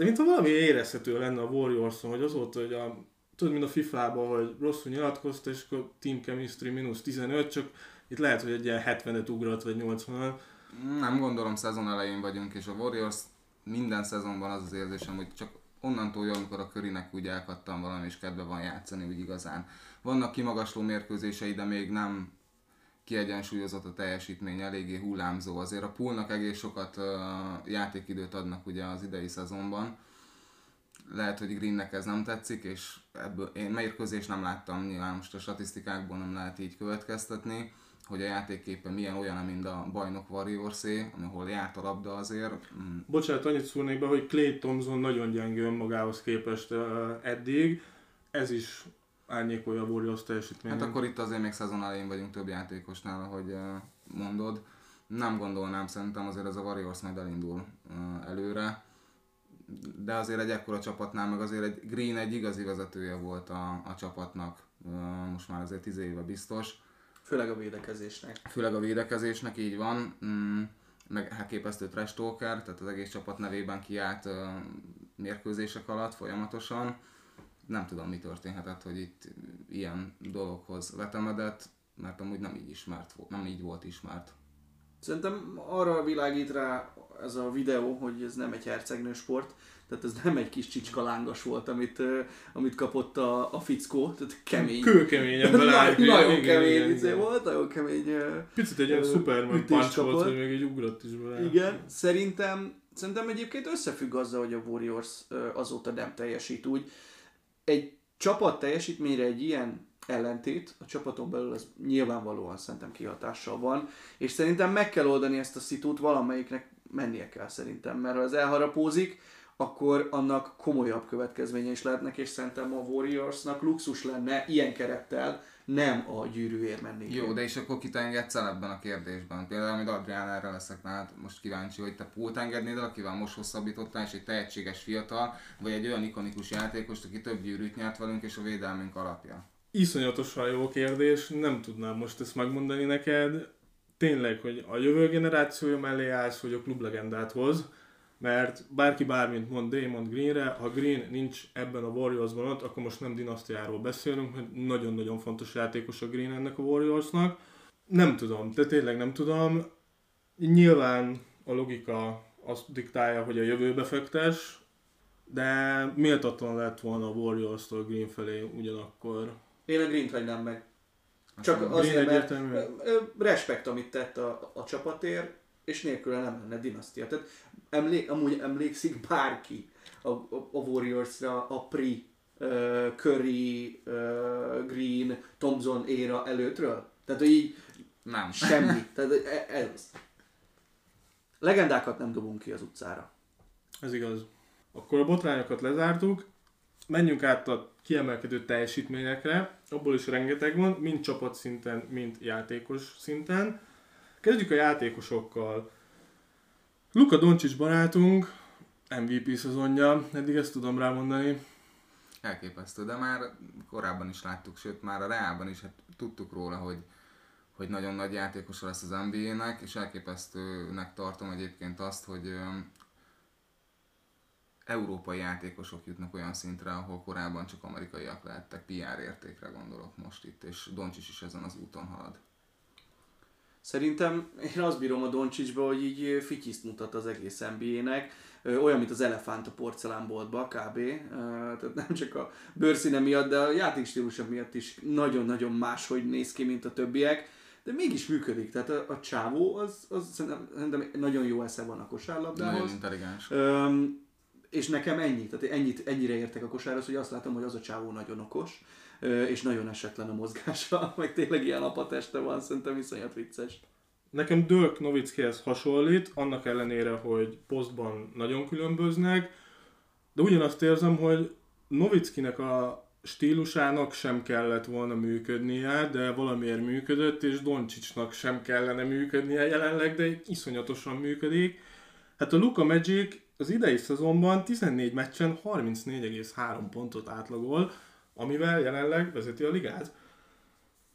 de mintha valami érezhető lenne a Warriorson, hogy azóta, hogy a, tudod, mint a FIFA-ban, hogy rosszul nyilatkozta, és akkor Team Chemistry mínusz 15, csak itt lehet, hogy egy ilyen 70-et ugrott, vagy 80 Nem gondolom szezon elején vagyunk, és a Warriors minden szezonban az az érzésem, hogy csak onnantól jó, amikor a körinek úgy elkattam valami, és kedve van játszani úgy igazán. Vannak kimagasló mérkőzései, de még nem kiegyensúlyozott a teljesítmény, eléggé hullámzó. Azért a poolnak egész sokat uh, játékidőt adnak ugye az idei szezonban. Lehet, hogy Greennek ez nem tetszik, és ebből én mérkőzést nem láttam, nyilván most a statisztikákból nem lehet így következtetni, hogy a játékképe milyen olyan, mint a bajnok Warriorsé, ahol járt a labda azért. Mm, Bocsánat, annyit szólnék be, hogy Clay Thompson nagyon gyengő önmagához képest uh, eddig. Ez is árnyékolja a Warriors teljesítményét. Hát akkor itt azért még szezon elején vagyunk több játékosnál, ahogy uh, mondod. Nem gondolnám, szerintem azért ez a Warriors majd elindul uh, előre. De azért egy ekkora csapatnál, meg azért egy Green egy igazi vezetője volt a, a csapatnak, uh, most már azért 10 éve biztos. Főleg a védekezésnek. Főleg a védekezésnek így van, mm, meg hát képesztő trash talker, tehát az egész csapat nevében kiállt uh, mérkőzések alatt folyamatosan. Nem tudom, mi történhetett, hogy itt ilyen dologhoz vetemedett, mert amúgy nem így ismert volt, nem így volt ismert. Szerintem arra világít rá ez a videó, hogy ez nem egy hercegnő sport, tehát ez nem egy kis csicskalángas volt, amit, amit kapott a, a fickó, tehát kemény. Kőkeményen Na- beleállt. nagyon igen, kemény igen, izé igen. volt, nagyon kemény Picit egy ilyen Superman punch volt, hogy még egy ugrott is bele. Igen, szerintem, szerintem egyébként összefügg azzal, hogy a Warriors azóta nem teljesít úgy. Egy csapat teljesítményre egy ilyen ellentét, a csapaton belül az nyilvánvalóan szerintem kihatással van, és szerintem meg kell oldani ezt a szitút, valamelyiknek mennie kell szerintem, mert ha ez elharapózik, akkor annak komolyabb következménye is lehetnek, és szerintem a Warriorsnak luxus lenne ilyen kerettel nem a gyűrűért menni. Jó, de és akkor kit engedsz el ebben a kérdésben? Például, amit Adrián erre leszek, mert hát most kíváncsi, hogy te Pult engednéd el, akivel most hosszabbítottál, és egy tehetséges fiatal, vagy egy olyan ikonikus játékost, aki több gyűrűt nyert velünk, és a védelmünk alapja. Iszonyatosan jó kérdés, nem tudnám most ezt megmondani neked. Tényleg, hogy a jövő generációja mellé állsz, hogy a klublegendát hoz, mert bárki bármint mond Damon Greenre, ha Green nincs ebben a Warriorsban ott, akkor most nem dinasztiáról beszélünk, mert nagyon-nagyon fontos játékos a Green ennek a Warriorsnak. Nem tudom, de tényleg nem tudom. Nyilván a logika azt diktálja, hogy a jövőbe fektes, de méltatlan lett volna a Warriors-tól Green felé ugyanakkor. Én a Green-t hagynám meg. Aztán Csak Green azért, mert respekt, amit tett a, a csapatért, és nélküle nem lenne dinasztia. Tehát emlé, amúgy emlékszik bárki a, a, a Warriors-ra a Pri, uh, Curry, uh, Green, Thompson éra előttről? Tehát, hogy így Nem. semmi. Tehát e- ez. Legendákat nem dobunk ki az utcára. Ez igaz. Akkor a botrányokat lezártuk, menjünk át a kiemelkedő teljesítményekre, abból is rengeteg van, mind csapatszinten, mind játékos szinten. Kezdjük a játékosokkal. Luka Doncsics barátunk, MVP szezonja, eddig ezt tudom rámondani. Elképesztő, de már korábban is láttuk, sőt már a Reálban is hát tudtuk róla, hogy, hogy nagyon nagy játékosa lesz az NBA-nek, és elképesztőnek tartom egyébként azt, hogy európai játékosok jutnak olyan szintre, ahol korábban csak amerikaiak lehettek, PR értékre gondolok most itt, és Doncsics is ezen az úton halad. Szerintem én azt bírom a Doncsicsba, hogy így fityiszt mutat az egész NBA-nek, olyan, mint az elefánt a porcelánboltba, kb. Tehát nem csak a bőrszíne miatt, de a játékstílusa miatt is nagyon-nagyon máshogy néz ki, mint a többiek, de mégis működik. Tehát a, a csávó az, az szerintem, szerintem nagyon jó esze van a kosárlabdához. Nagyon intelligens. Öm, és nekem ennyi, tehát ennyit, ennyire értek a kosárhoz, hogy azt látom, hogy az a csávó nagyon okos, és nagyon esetlen a mozgása, meg tényleg ilyen apateste van, szerintem iszonyat vicces. Nekem Dirk Novickihez hasonlít, annak ellenére, hogy posztban nagyon különböznek, de ugyanazt érzem, hogy Novickinek a stílusának sem kellett volna működnie, de valamiért működött, és Doncsicsnak sem kellene működnie jelenleg, de iszonyatosan működik. Hát a Luka Magic az idei szezonban 14 meccsen 34,3 pontot átlagol, amivel jelenleg vezeti a ligát.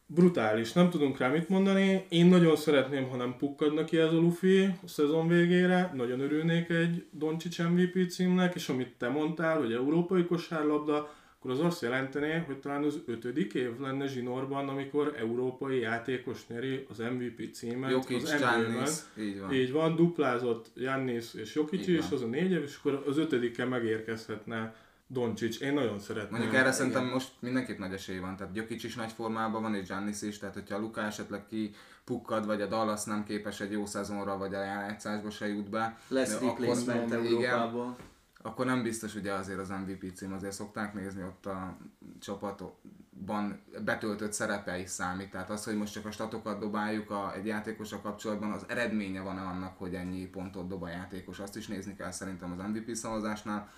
Brutális, nem tudunk rá mit mondani. Én nagyon szeretném, ha nem pukkadna ki ez a Luffy a szezon végére. Nagyon örülnék egy Doncsics MVP címnek, és amit te mondtál, hogy európai kosárlabda, akkor az azt jelentené, hogy talán az ötödik év lenne zsinórban, amikor európai játékos nyeri az MVP címet. Jokic, az Giannis, így van. Így van, duplázott Jannis és Jokic is, az a négy év, és akkor az ötödikkel megérkezhetne Doncsics. Én nagyon szeretném. Mondjuk erre Igen. szerintem most mindenképp nagy esély van, tehát Gyokic is nagy formában van, és Giannis is, tehát hogyha a Luka esetleg ki pukkad, vagy a Dallas nem képes egy jó szezonra, vagy a rájátszásba se jut be, Lesz replacement Európában. akkor nem biztos ugye azért az MVP cím, azért szokták nézni ott a csapatban betöltött szerepe is számít. Tehát az, hogy most csak a statokat dobáljuk a, egy játékosa kapcsolatban, az eredménye van-e annak, hogy ennyi pontot dob a játékos, azt is nézni kell szerintem az MVP szavazásnál.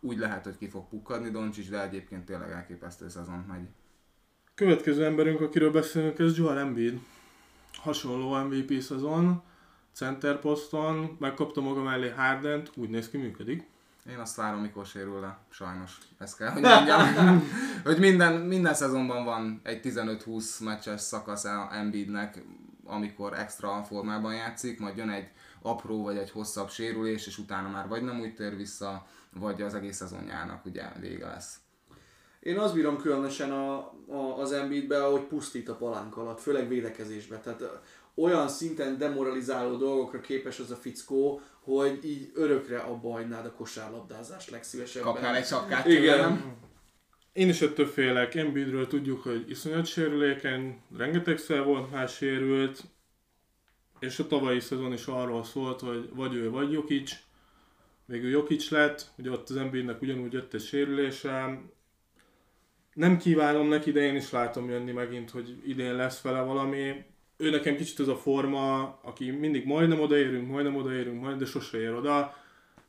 Úgy lehet, hogy ki fog pukkadni Doncsics, de egyébként tényleg elképesztő szezon megy. Következő emberünk, akiről beszélünk, ez Joel Embiid. Hasonló MVP szezon, center poszton, megkapta maga mellé Hardent, úgy néz ki, működik. Én azt várom, mikor sérül le, sajnos. Ezt kell, hogy mondjam. hogy minden, minden szezonban van egy 15-20 meccses szakasz Embiidnek, amikor extra formában játszik, majd jön egy apró vagy egy hosszabb sérülés, és utána már vagy nem úgy tér vissza, vagy az egész szezonjának ugye vége lesz. Én azt bírom különösen a, a, az Embiidbe, ahogy pusztít a palánk alatt, főleg védekezésbe. Tehát olyan szinten demoralizáló dolgokra képes az a fickó, hogy így örökre abba hagynád a kosárlabdázást legszívesebben. Kapnál egy sapkát Igen. tőlem? Én is ettől félek. Embiidről tudjuk, hogy iszonyat sérülékeny, rengetegszer volt már sérült, és a tavalyi szezon is arról szólt, hogy vagy ő, vagy Jokic. Végül Jokic lett, ugye ott az Embiidnek ugyanúgy jött egy sérülése. Nem kívánom neki, de én is látom jönni megint, hogy idén lesz vele valami. Ő nekem kicsit az a forma, aki mindig majdnem odaérünk, majdnem odaérünk, majd, de sose ér oda.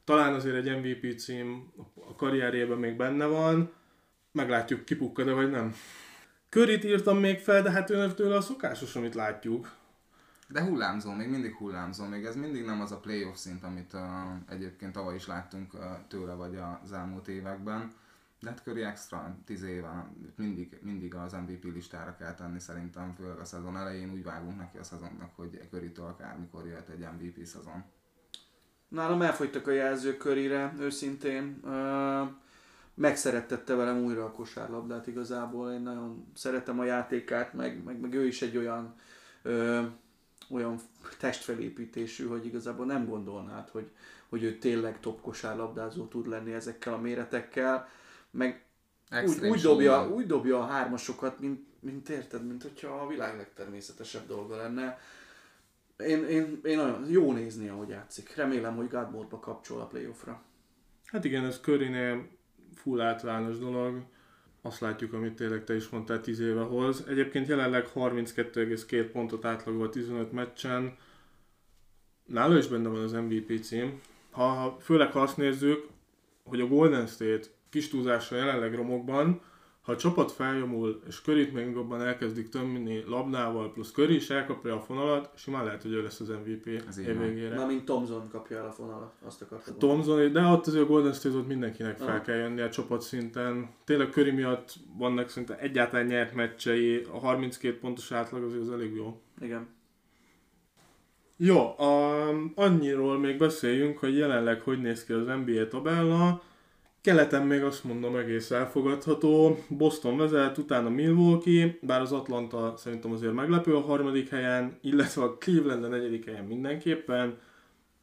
Talán azért egy MVP cím a karrierjében még benne van. Meglátjuk, kipukkad-e vagy nem. Körit írtam még fel, de hát őnek tőle a szokásos, amit látjuk. De hullámzó, még mindig hullámzó, még ez mindig nem az a playoff szint, amit uh, egyébként tavaly is láttunk uh, tőle, vagy az elmúlt években. De hát Curry extra 10 éve mindig, mindig az MVP listára kell tenni szerintem, főleg a szezon elején úgy vágunk neki a szezonnak, hogy Currytől akármikor jöhet egy MVP szezon. Nálam elfogytak a jelzők körére, őszintén. Ö, megszerettette velem újra a kosárlabdát igazából. Én nagyon szeretem a játékát, meg, meg, meg ő is egy olyan, olyan testfelépítésű, hogy igazából nem gondolnád, hogy, hogy ő tényleg top kosárlabdázó tud lenni ezekkel a méretekkel. Meg úgy, úgy, dobja, úgy dobja a hármasokat, mint, mint érted, mint hogyha a világ legtermészetesebb dolga lenne. Én, én, én nagyon jó nézni, ahogy játszik. Remélem, hogy God Mode-ba kapcsol a playoffra. Hát igen, ez Körinél full általános dolog. Azt látjuk, amit tényleg te is mondtál, 10 éve hoz. Egyébként jelenleg 32,2 pontot átlagol 15 meccsen. Nála is benne van az MVP cím. ha, főleg ha azt nézzük, hogy a Golden State kis túlzásra jelenleg romokban, ha a csapat feljomul, és körít még jobban elkezdik tömni labdával, plusz Curry is elkapja a fonalat, simán lehet, hogy ő lesz az MVP van. végére. Na, mint Thomson kapja el a fonalat, azt akartam. Thomson, de ott azért a Golden State ott mindenkinek fel Ah. kell jönni a csapatszinten. Tényleg Curry miatt vannak szinte egyáltalán nyert meccsei, a 32 pontos átlag azért az elég jó. Igen. Jó, a, annyiról még beszéljünk, hogy jelenleg hogy néz ki az NBA tabella. Keleten még azt mondom egész elfogadható. Boston vezet, utána Milwaukee, bár az Atlanta szerintem azért meglepő a harmadik helyen, illetve a Cleveland a negyedik helyen mindenképpen,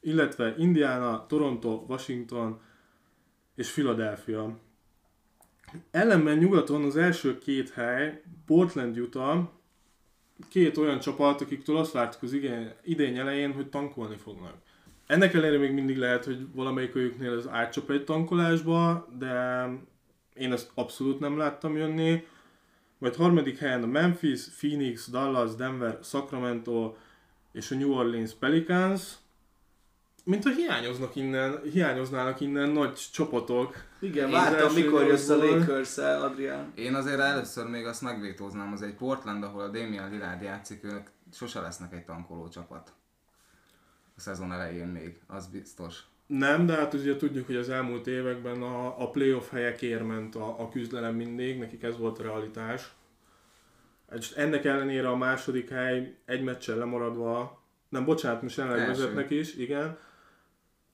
illetve Indiana, Toronto, Washington és Philadelphia. Ellenben nyugaton az első két hely, Portland, Utah, két olyan csapat, akiktől azt vártuk az igen, idény elején, hogy tankolni fognak. Ennek ellenére még mindig lehet, hogy valamelyik őknél ez átcsap egy tankolásba, de én ezt abszolút nem láttam jönni. Majd harmadik helyen a Memphis, Phoenix, Dallas, Denver, Sacramento és a New Orleans Pelicans. Mint hogy hiányoznak innen, hiányoznának innen nagy csapatok. Igen, vártam, az mikor jössz a lakers Adrián. Én azért először még azt megvétóznám, az egy Portland, ahol a Damian Lillard játszik, ők sose lesznek egy tankoló csapat. A szezon elején még, az biztos. Nem, de hát ugye tudjuk, hogy az elmúlt években a, a playoff helyekért ment a, a küzdelem mindig, nekik ez volt a realitás. És ennek ellenére a második hely egy meccsen lemaradva, nem bocsánat, most jelenleg vezetnek is, igen.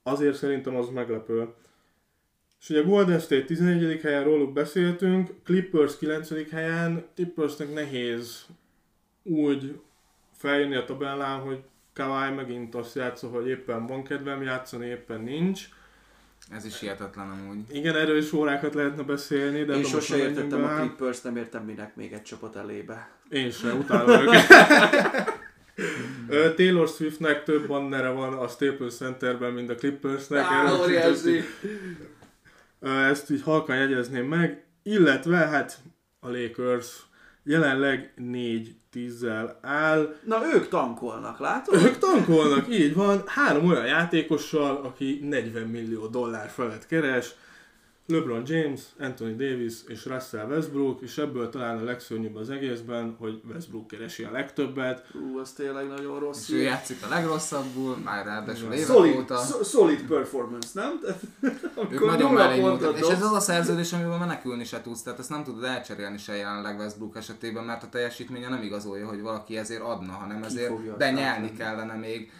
Azért szerintem az meglepő. És ugye Golden State 11. helyen róluk beszéltünk, Clippers 9. helyen, Clippersnek nehéz úgy feljönni a tabellán, hogy Kawhi megint azt játsza, hogy éppen van kedvem játszani, éppen nincs. Ez is hihetetlen amúgy. Igen, erről is órákat lehetne beszélni, de Én most sose értettem a. Clippers, nem értem minek még egy csapat elébe. Én sem, utálom őket. Taylor Swiftnek több bannere van a Staples Centerben, mint a Clippersnek. Á, óriási. Ezt így halkan jegyezném meg. Illetve hát a Lakers jelenleg 4 10 áll. Na ők tankolnak, látod? Ők tankolnak, így van. Három olyan játékossal, aki 40 millió dollár felett keres. LeBron James, Anthony Davis és Russell Westbrook, és ebből talán a legszörnyűbb az egészben, hogy Westbrook keresi a legtöbbet. Ú, az tényleg nagyon rossz. És ő játszik a legrosszabbul, már ráadásul évek Solid, óta. so- solid performance, nem? Ők amikor nagyon mellé nyújtanak. És ez az a szerződés, amiből menekülni se tudsz, tehát ezt nem tudod elcserélni se jelenleg Westbrook esetében, mert a teljesítménye nem igazolja, hogy valaki ezért adna, hanem ezért azt benyelni kellene még,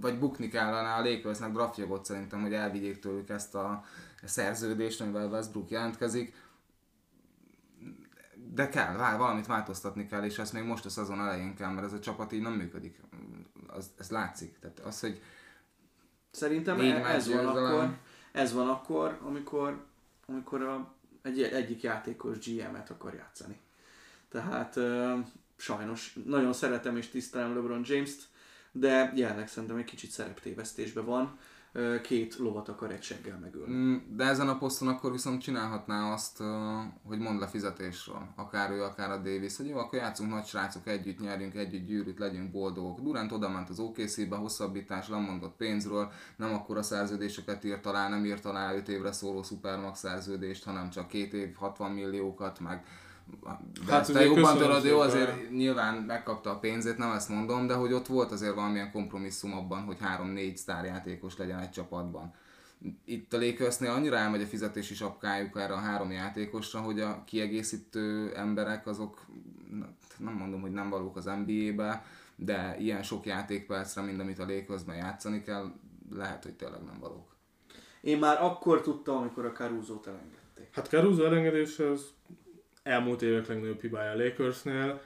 vagy bukni kellene a Lakersnek draftjogot szerintem, hogy elvigyék tőlük ezt a szerződést, amivel Westbrook jelentkezik. De kell, valamit változtatni kell, és ezt még most a szezon elején kell, mert ez a csapat így nem működik. Az, ez látszik. Tehát az, hogy Szerintem e- ez van akkor, ez van akkor, amikor, amikor a, egy, egyik játékos GM-et akar játszani. Tehát ö, sajnos nagyon szeretem és tisztelem LeBron James-t, de jelenleg szerintem egy kicsit szereptévesztésben van. Két lovat akar egy seggel megölni. Mm, De ezen a poszton akkor viszont csinálhatná azt, hogy mond le fizetésről. Akár ő, akár a Davis, hogy jó, akkor játszunk nagy srácok együtt, nyerjünk együtt gyűrűt, legyünk boldogok. Durant oda ment az OKC-be, hosszabbítás, lemondott pénzről, nem akkor a szerződéseket írt alá, nem írt alá 5 évre szóló szupermax szerződést, hanem csak két év 60 milliókat, meg de Hát te jobban tudod, jó, azért nyilván megkapta a pénzét, nem ezt mondom, de hogy ott volt azért valamilyen kompromisszum abban, hogy három-négy sztárjátékos legyen egy csapatban. Itt a Lakersnél annyira elmegy a fizetési sapkájuk erre a három játékosra, hogy a kiegészítő emberek azok, nem mondom, hogy nem valók az NBA-be, de ilyen sok játékpercre, mint amit a Lakersben játszani kell, lehet, hogy tényleg nem valók. Én már akkor tudtam, amikor a Caruso-t elengedték. Hát Caruso elengedése az elmúlt évek legnagyobb hibája a Lakersnél.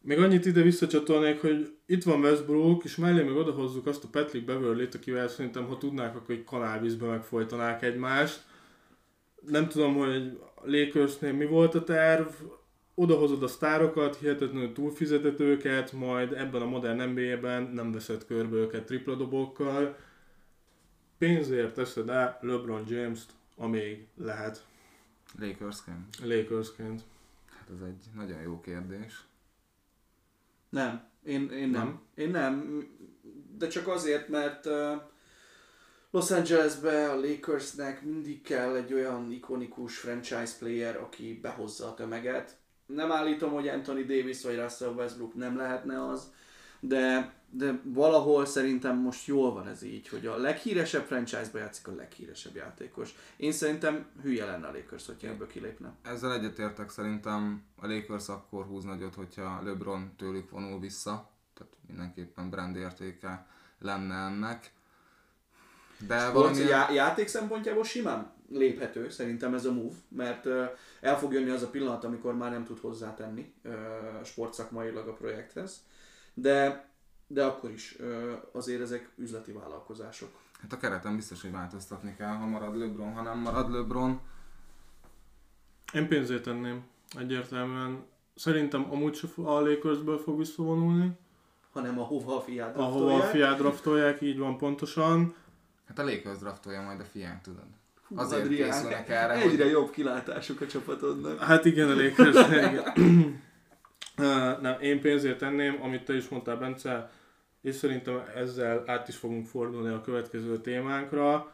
Még annyit ide visszacsatolnék, hogy itt van Westbrook, és mellé meg odahozzuk azt a Patrick Beverly-t, akivel szerintem, ha tudnák, akkor egy kanálvízbe megfojtanák egymást. Nem tudom, hogy Lakersnél mi volt a terv, odahozod a sztárokat, hihetetlenül túlfizeted őket, majd ebben a modern NBA-ben nem veszed körbe őket tripla dobókkal. Pénzért teszed el LeBron James-t, amíg lehet. Lakersként? Lakersként. Hát ez egy nagyon jó kérdés. Nem, én, én nem. Nem? Én nem, de csak azért, mert uh, Los Angelesbe a Lakersnek mindig kell egy olyan ikonikus franchise player, aki behozza a tömeget. Nem állítom, hogy Anthony Davis vagy Russell Westbrook nem lehetne az, de, de valahol szerintem most jól van ez így, hogy a leghíresebb franchise-ba játszik a leghíresebb játékos. Én szerintem hülye lenne a Lakers, hogyha ebből kilépne. Ezzel egyetértek, szerintem a Lakers akkor húz nagyot, hogyha LeBron tőlük vonul vissza, tehát mindenképpen brand értéke lenne ennek. De valami... Já- játék szempontjából simán léphető szerintem ez a move, mert uh, el fog jönni az a pillanat, amikor már nem tud hozzátenni uh, sportszakmailag a projekthez, de, de akkor is azért ezek üzleti vállalkozások. Hát a kereten biztos, hogy változtatni kell, ha marad LeBron, ha nem marad LeBron. Én pénzét tenném, egyértelműen. Szerintem amúgy se a Lakersből fog visszavonulni. Hanem ahova a fiát draftolják. Ahova a fiát draftolják, így van pontosan. Hát a Lakers draftolja majd a fiát, tudod. Hú, Azért Adrián, készülnek erre. Egyre hogy... jobb kilátásuk a csapatodnak. Hát igen, a Lakers. Nem, én pénzért tenném, amit te is mondtál, Bence, és szerintem ezzel át is fogunk fordulni a következő témánkra.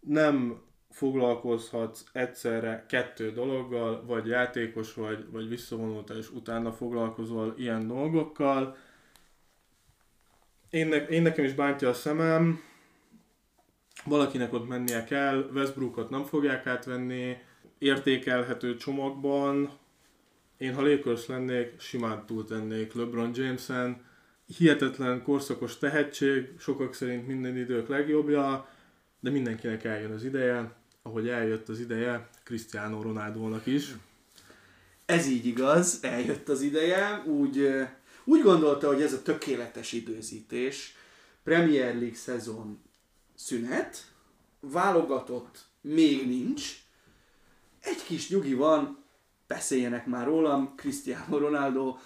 Nem foglalkozhatsz egyszerre kettő dologgal, vagy játékos vagy, vagy visszavonulta, és utána foglalkozol ilyen dolgokkal. Én, ne, én nekem is bántja a szemem, valakinek ott mennie kell, Westbrookot nem fogják átvenni, értékelhető csomagban, én ha Lakers lennék, simán túltennék LeBron Jameson, hihetetlen korszakos tehetség, sokak szerint minden idők legjobbja, de mindenkinek eljön az ideje, ahogy eljött az ideje Cristiano Ronaldo-nak is. Ez így igaz, eljött az ideje, úgy, úgy gondolta, hogy ez a tökéletes időzítés, Premier League szezon szünet, válogatott még nincs, egy kis nyugi van, beszéljenek már rólam, Cristiano Ronaldo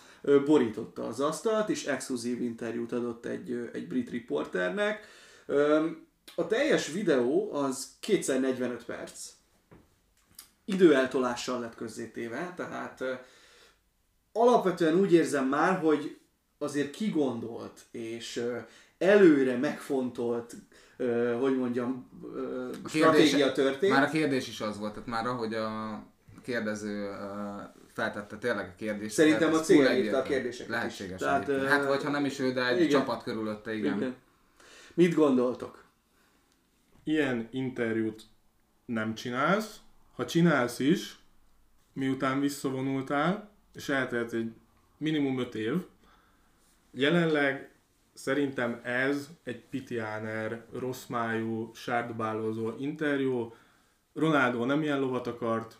borította az asztalt, és exkluzív interjút adott egy, egy brit riporternek. A teljes videó az 245 perc. Időeltolással lett közzétéve, tehát alapvetően úgy érzem már, hogy azért kigondolt és előre megfontolt, hogy mondjam, a stratégia történt. Már a kérdés is az volt, tehát már ahogy a kérdező feltette tényleg a kérdést. Szerintem a cég írta a kérdéseket Lehetséges. Is. Tehát, uh, hát, vagy ha nem is ő, de egy igen. csapat körülötte, igen. igen. Mit gondoltok? Ilyen interjút nem csinálsz. Ha csinálsz is, miután visszavonultál, és eltelt egy minimum 5 év, jelenleg szerintem ez egy pitiáner, rossz májú, sárdobálózó interjú. Ronaldo nem ilyen lovat akart,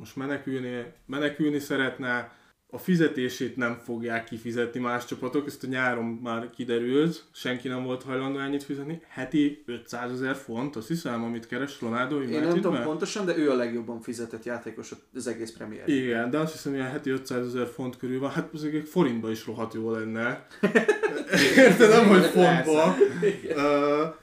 most menekülni, menekülni szeretne, a fizetését nem fogják kifizetni más csapatok, ezt a nyáron már kiderült, senki nem volt hajlandó ennyit fizetni. Heti 500 ezer font, azt hiszem, amit keres Ronaldo. Én nem tudom pontosan, de ő a legjobban fizetett játékos az egész Premier. Igen, de azt hiszem, hogy heti 500 ezer font körül van, hát egy forintba is rohadt jó lenne. Érted, nem, hogy fontba. uh,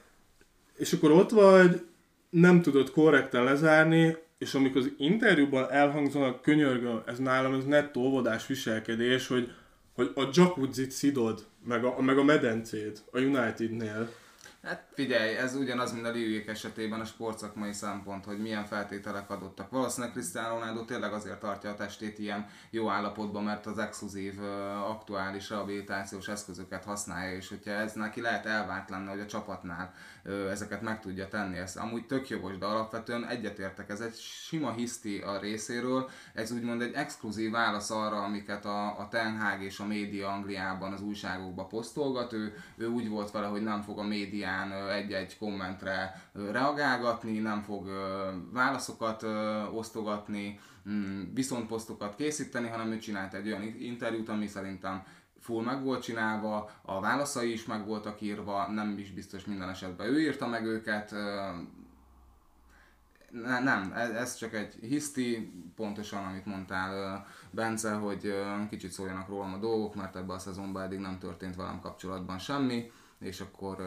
és akkor ott vagy, nem tudod korrekten lezárni, és amikor az interjúban elhangzanak, könyörgöm, ez nálam ez nettó óvodás viselkedés, hogy, hogy a jacuzzi szidod, meg a, meg a medencét a Unitednél. Hát figyelj, ez ugyanaz, mint a Liliek esetében a sportszakmai szempont, hogy milyen feltételek adottak. Valószínűleg Cristiano Ronaldo tényleg azért tartja a testét ilyen jó állapotban, mert az exkluzív, aktuális rehabilitációs eszközöket használja, és hogyha ez neki lehet elvárt lenne, hogy a csapatnál ezeket meg tudja tenni. Ez amúgy tök jogos, de alapvetően egyetértek. Ez egy sima hiszti a részéről, ez úgymond egy exkluzív válasz arra, amiket a, a Ten Hag és a média Angliában, az újságokba posztolgat. Ő, ő úgy volt vele, hogy nem fog a médián egy-egy kommentre reagálgatni, nem fog válaszokat osztogatni, mm, viszontposztokat készíteni, hanem ő csinált egy olyan interjút, ami szerintem full meg volt csinálva, a válaszai is meg voltak írva, nem is biztos minden esetben ő írta meg őket, ne, nem, ez, ez csak egy hiszti, pontosan amit mondtál Bence, hogy kicsit szóljanak rólam a dolgok, mert ebben a szezonban eddig nem történt velem kapcsolatban semmi, és akkor,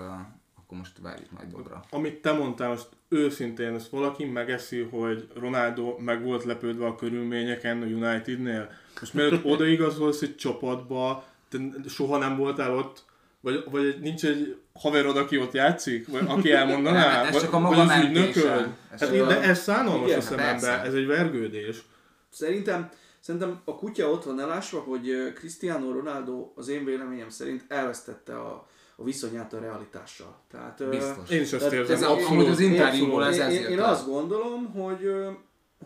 akkor most várjuk nagy dobra. Amit te mondtál, most őszintén, ezt valaki megeszi, hogy Ronaldo meg volt lepődve a körülményeken a Unitednél? Most mielőtt odaigazolsz egy csapatba, te soha nem voltál ott, vagy, vagy nincs egy haverod, aki ott játszik? Vagy aki elmondaná? Nem, ez Vagy- csak a vagy maga az mentése. ügynököd? Ez Hát én- a- de ez szánalmas a hát szemembe, ez egy vergődés. Szerintem, szerintem a kutya ott van elásva, hogy Cristiano Ronaldo az én véleményem szerint elvesztette a, a viszonyát a realitással. Tehát, Biztos. Én is azt érzem, ez abszolút. amúgy az interjúból ez- én, én, én azt gondolom, hogy,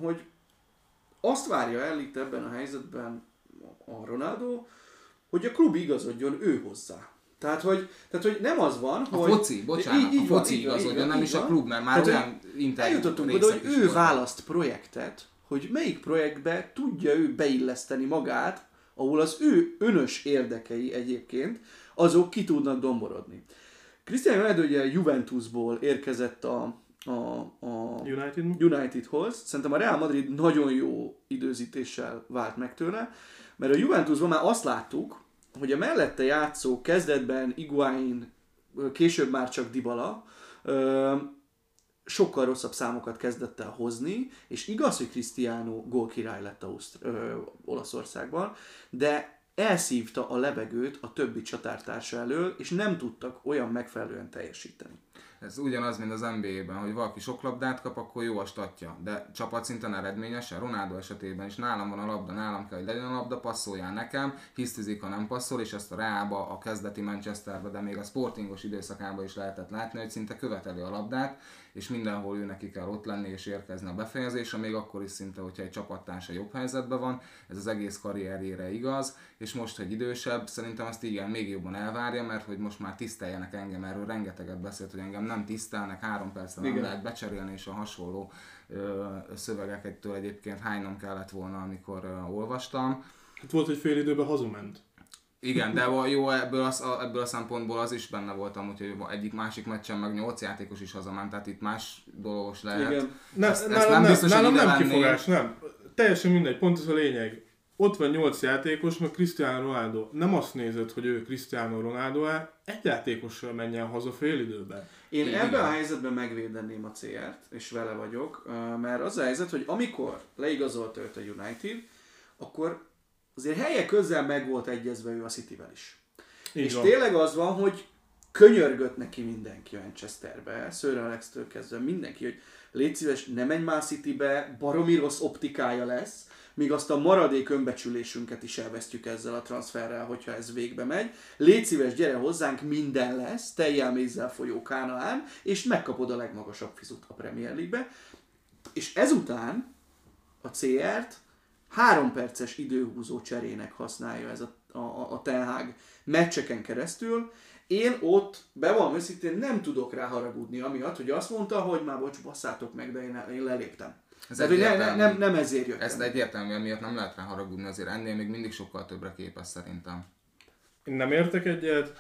hogy azt várja el itt ebben a helyzetben a Ronaldo, hogy a klub igazodjon ő hozzá. Tehát, hogy, tehát, hogy nem az van, A hogy... foci, bocsánat, Így- így a foci van, igazodjon, van, nem így is a van. klub, mert már Tehát, olyan interjú Eljutottunk oda, hogy ő választ projektet, hogy melyik projektbe tudja ő beilleszteni magát, ahol az ő önös érdekei egyébként, azok ki tudnak domborodni. Cristiano Ronaldo ugye Juventusból érkezett a, a, a United? Unitedhoz. Szerintem a Real Madrid nagyon jó időzítéssel vált meg tőle, mert a Juventusban már azt láttuk, hogy a mellette játszó kezdetben Iguain, később már csak Dybala, sokkal rosszabb számokat kezdett el hozni, és igaz, hogy Cristiano gólkirály lett Ausztr- ö, Olaszországban, de elszívta a levegőt a többi csatártársa elől, és nem tudtak olyan megfelelően teljesíteni. Ez ugyanaz, mint az NBA-ben, hogy valaki sok labdát kap, akkor jó a statja. De csapatszinten eredményesen, Ronaldo esetében is nálam van a labda, nálam kell, hogy legyen a labda, passzoljál nekem, hisztizik, ha nem passzol, és ezt a Reába, a kezdeti Manchesterbe, de még a sportingos időszakában is lehetett látni, hogy szinte követeli a labdát, és mindenhol ő neki kell ott lenni és érkezni a befejezésre, még akkor is szinte, hogyha egy csapattársa jobb helyzetben van, ez az egész karrierjére igaz, és most, hogy idősebb, szerintem azt igen, még jobban elvárja, mert hogy most már tiszteljenek engem, erről rengeteget beszélt, hogy engem nem tisztelnek, három percre nem Igen. lehet becserélni, és a hasonló ö, szövegeket egyébként hánynom kellett volna, amikor ö, olvastam. Hát volt, hogy fél időben hazament. Igen, de jó, ebből, az, a, ebből a szempontból az is benne voltam, hogy egyik másik meccsen meg nyolc játékos is hazament, tehát itt más dolgos lehet. Igen. Ne, Ezt- ezt nálam nem nem, biztos, nálam nem venném. kifogás, nem. Teljesen mindegy, pont ez a lényeg. Ott van nyolc játékos, meg Cristiano Ronaldo. Nem azt nézed, hogy ő Cristiano Ronaldo-e, egy játékossal menjen haza fél időben. Én Igen. ebben a helyzetben megvédeném a CR-t, és vele vagyok, mert az a helyzet, hogy amikor leigazolt őt a United, akkor azért helye közel meg volt egyezve ő a Cityvel is. Így és van. tényleg az van, hogy könyörgött neki mindenki Manchesterbe, Sir Alex-től kezdve mindenki, hogy légy szíves, ne menj már Citybe, baromi rossz optikája lesz, míg azt a maradék önbecsülésünket is elvesztjük ezzel a transferrel, hogyha ez végbe megy. Légy szíves, gyere hozzánk, minden lesz, teljel mézzel folyó Kánaán, és megkapod a legmagasabb fizut a Premier League-be. És ezután a CR-t három perces időhúzó cserének használja ez a, a, a Ten Hag meccseken keresztül. Én ott, bevallom őszintén, nem tudok rá haragudni, amiatt, hogy azt mondta, hogy már bocs, basszátok meg, de én, én leléptem. Ez Tehát, ne, ne, egyértelmű. nem, nem ezért jöttem. Ezt egyértelműen miatt nem lehet rá haragudni, azért ennél még mindig sokkal többre képes szerintem. Én nem értek egyet.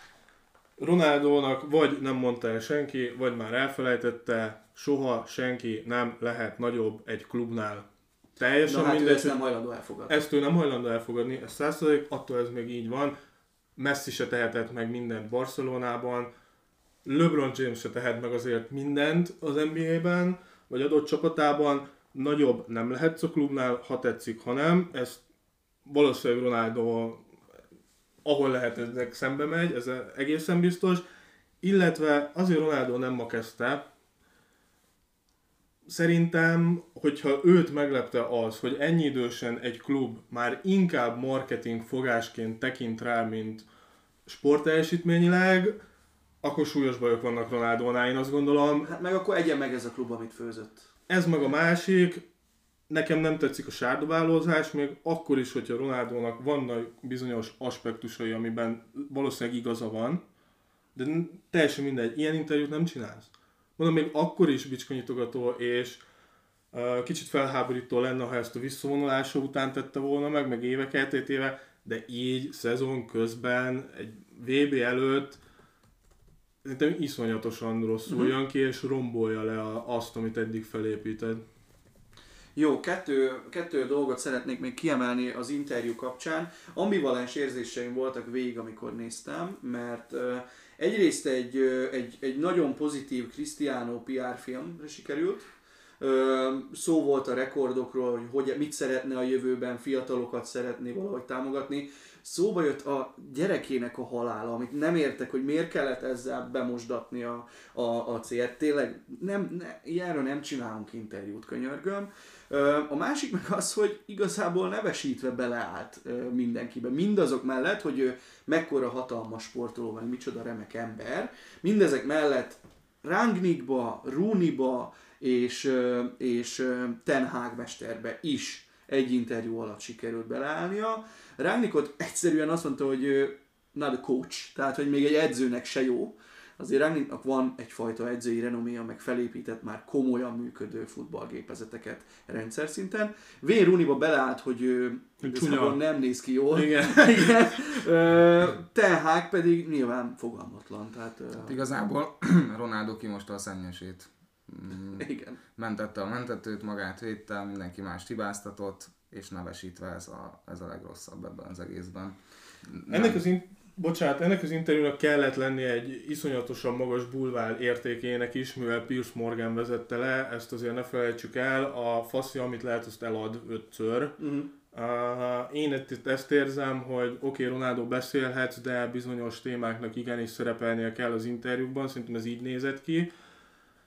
Ronaldónak vagy nem mondta el senki, vagy már elfelejtette, soha senki nem lehet nagyobb egy klubnál. Teljesen Na hát ő mindegy, ezt hogy nem hajlandó elfogadni. ezt ő nem hajlandó elfogadni, ez százszerzalék, attól ez még így van. Messi se tehetett meg mindent Barcelonában, LeBron James se tehet meg azért mindent az NBA-ben, vagy adott csapatában, nagyobb nem lehetsz a klubnál, ha tetszik, ha nem. Ez valószínűleg Ronaldo ahol lehet ezek szembe megy, ez egészen biztos. Illetve azért Ronaldo nem ma kezdte, Szerintem, hogyha őt meglepte az, hogy ennyi idősen egy klub már inkább marketing fogásként tekint rá, mint sportteljesítményileg, akkor súlyos bajok vannak Ronaldónál, én azt gondolom. Hát meg akkor egyen meg ez a klub, amit főzött. Ez meg a másik, nekem nem tetszik a sárdobálózás, még akkor is, hogyha Ronaldónak vannak bizonyos aspektusai, amiben valószínűleg igaza van, de teljesen mindegy, ilyen interjút nem csinálsz. Mondom, még akkor is bicskanyitogató, és uh, kicsit felháborító lenne, ha ezt a visszavonulása után tette volna meg, meg évek elteltével, de így szezon közben, egy VB előtt szerintem iszonyatosan rosszul uh-huh. jön ki, és rombolja le a, azt, amit eddig felépített. Jó, kettő, kettő dolgot szeretnék még kiemelni az interjú kapcsán. Ambivalens érzéseim voltak végig, amikor néztem, mert uh, egyrészt egy, egy, egy nagyon pozitív Cristiano PR filmre sikerült, szó volt a rekordokról, hogy, hogy mit szeretne a jövőben, fiatalokat szeretné valahogy támogatni. Szóba jött a gyerekének a halála, amit nem értek, hogy miért kellett ezzel bemosdatni a, a, a célt. Tényleg nem, ne, ilyenről nem csinálunk interjút, könyörgöm. A másik meg az, hogy igazából nevesítve beleállt mindenkibe. Mindazok mellett, hogy ő mekkora hatalmas sportoló, meg micsoda remek ember, mindezek mellett Rangnickba, Rooneyba és, és Ten Hag mesterbe is egy interjú alatt sikerült beleállnia. Rangnickot egyszerűen azt mondta, hogy not a coach, tehát hogy még egy edzőnek se jó. Azért Rangnicknak van egyfajta edzői renoméja, meg felépített már komolyan működő futballgépezeteket rendszer szinten. V. Rooneyba beleállt, hogy ő Csúnya. nem néz ki jól. Igen. Igen. Hag pedig nyilván fogalmatlan. Tehát, Hát igazából Ronaldo kimosta a szennyesét. Mm, igen. Mentette a mentetőt, magát védte, mindenki más hibáztatott, és nevesítve ez a, ez a legrosszabb ebben az egészben. Ennek az, in- bocsánat, ennek az interjúnak kellett lennie egy iszonyatosan magas bulvár értékének is, mivel Piers Morgan vezette le, ezt azért ne felejtsük el, a faszi, amit lehet, azt elad ötször. Uh-huh. Uh, én itt ezt érzem, hogy oké, okay, Ronaldo beszélhetsz, de bizonyos témáknak igenis szerepelnie kell az interjúkban, szerintem ez így nézett ki.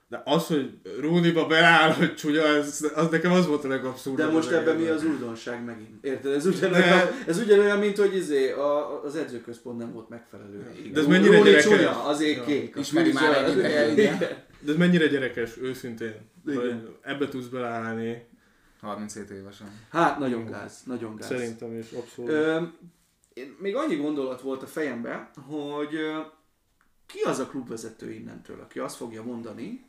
De az, hogy Rooneyba beáll, hogy csúnya, ez, az nekem az volt a legabszurdabb. De most az ebben mi az újdonság megint? Érted? Ez ugyanolyan, ez ugyanolyan mint hogy izé, a, az edzőközpont nem volt megfelelő. De ez mennyire Róni gyerekes? csúnya, azért Ja. kék. a Ismeri már egy ideje, igen. De ez mennyire gyerekes, őszintén. Igen. Hogy ebbe tudsz beleállni. 37 évesen. Hát nagyon gáz, nagyon gáz. Szerintem is abszolút. Ö, én- még annyi gondolat volt a fejemben, hogy ki az a klubvezető innentől, aki azt fogja mondani,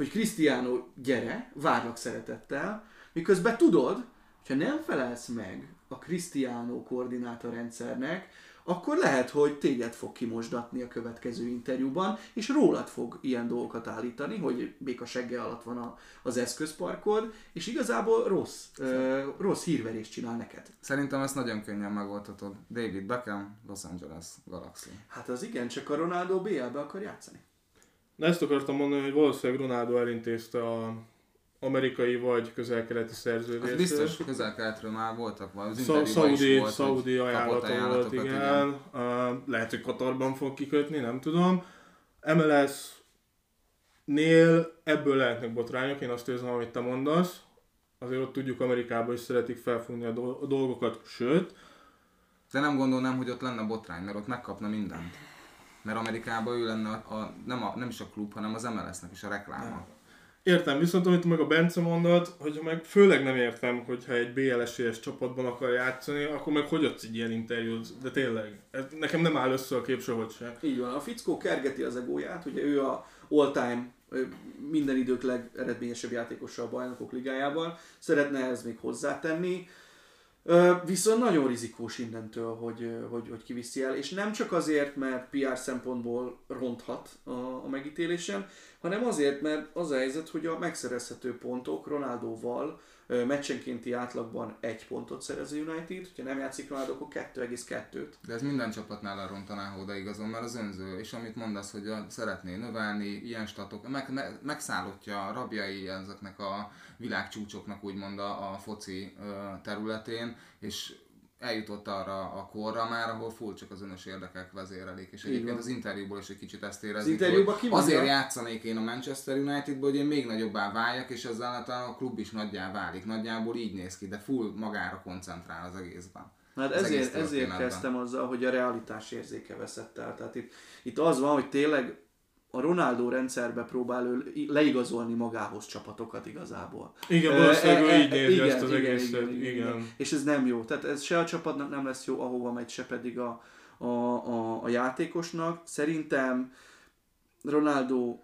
hogy Cristiano, gyere, várlak szeretettel, miközben tudod, hogyha nem felelsz meg a Cristiano koordinátorrendszernek, akkor lehet, hogy téged fog kimosdatni a következő interjúban, és rólad fog ilyen dolgokat állítani, hogy béka segge alatt van a, az eszközparkod, és igazából rossz, ö, rossz hírverést csinál neked. Szerintem ezt nagyon könnyen megoldhatod. David Beckham, Los Angeles Galaxy. Hát az igen, csak a Ronaldo BL-be akar játszani. Na ezt akartam mondani, hogy valószínűleg Ronaldo elintézte a amerikai vagy közel-keleti Az szerződést. biztos közel-keletről már voltak, vagy az is Szaudi, volt, Szaudi ajánlata volt, ajánlatokat, igen. Uh, lehet, hogy Katarban fog kikötni, nem tudom. MLS nél ebből lehetnek botrányok, én azt érzem, amit te mondasz. Azért ott tudjuk, Amerikában is szeretik felfogni a dolgokat, sőt, De nem gondolnám, hogy ott lenne botrány, mert ott megkapna mindent. Mert Amerikában ő lenne a, a, nem, a, nem is a klub, hanem az MLS-nek is a rekláma. Értem, viszont amit meg a Bence mondott, hogy meg főleg nem értem, hogyha egy BLS-es csapatban akar játszani, akkor meg hogy adsz egy ilyen interjút? De tényleg, ez nekem nem áll össze a kép sehogy se. Így van, a fickó kergeti az egóját, ugye ő a all-time minden idők legeredményesebb játékosa a bajnokok ligájában, szeretne ez még hozzátenni, Viszont nagyon rizikós innentől, hogy, hogy, hogy kiviszi el, és nem csak azért, mert PR szempontból ronthat a, a megítélésen, hanem azért, mert az a helyzet, hogy a megszerezhető pontok Ronaldóval meccsenkénti átlagban egy pontot szerez a United, hogyha nem játszik Ronaldo, akkor 2,2-t. De ez minden csapatnál lerontaná, ha oda igazol, mert az önző, és amit mondasz, hogy szeretné növelni, ilyen statok, meg, me, megszállottja rabjai ezeknek a világcsúcsoknak úgymond a, a foci területén, és eljutott arra a korra már, ahol full csak az önös érdekek vezérelik, és egyébként az interjúból is egy kicsit ezt érezik, Az interjúban hogy azért játszanék én a Manchester Unitedból, hogy én még nagyobbá váljak, és ezzel talán a klub is nagyjá válik. Nagyjából így néz ki, de full magára koncentrál az egészben. Hát az ezért, egész ezért kezdtem azzal, hogy a realitás érzéke veszett el. Tehát itt, itt az van, hogy tényleg a Ronaldo rendszerbe próbál ő leigazolni magához csapatokat igazából. Igen, valószínűleg e- e- így nézi igen, ezt az igen, egészet. igen, Igen, igen, igen. És ez nem jó. Tehát ez se a csapatnak nem lesz jó, ahova megy, se pedig a, a, a, a játékosnak. Szerintem Ronaldo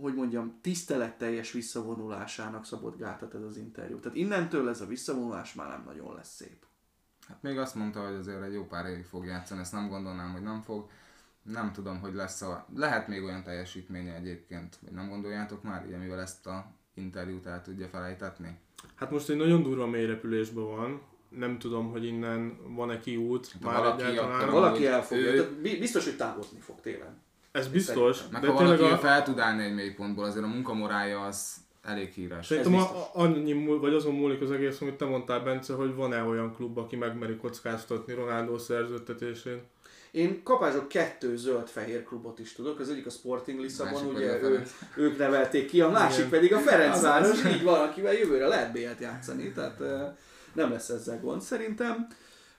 hogy mondjam, tiszteletteljes visszavonulásának szabott gátat ez az interjú. Tehát innentől ez a visszavonulás már nem nagyon lesz szép. Hát még azt mondta, hogy azért egy jó pár évig fog játszani, ezt nem gondolnám, hogy nem fog. Nem tudom, hogy lesz a... Lehet még olyan teljesítménye egyébként, vagy nem gondoljátok már, ugye, mivel ezt a interjút el tudja felejtetni? Hát most egy nagyon durva mélyrepülésben van. Nem tudom, hogy innen van-e kiút. Ha Már valaki egyáltalán. akkor- Valaki hogy elfogja. ő- biztos, hogy távozni fog télen. Ez biztos, Meg de ha tényleg valaki a... fel tud állni egy mélypontból, azért a munkamorálja az elég híres. Szerintem a- annyi, múl- vagy azon múlik az egész, amit te mondtál, Bence, hogy van-e olyan klub, aki megmeri kockáztatni Ronaldo szerződtetésén. Én kapások kettő zöld-fehér klubot is tudok, az egyik a Sporting Lisszabon, ugye ő, ők nevelték ki, a másik Igen. pedig a Ferencváros, így van, akivel jövőre lehet BL-t játszani, tehát eh, nem lesz ezzel gond szerintem.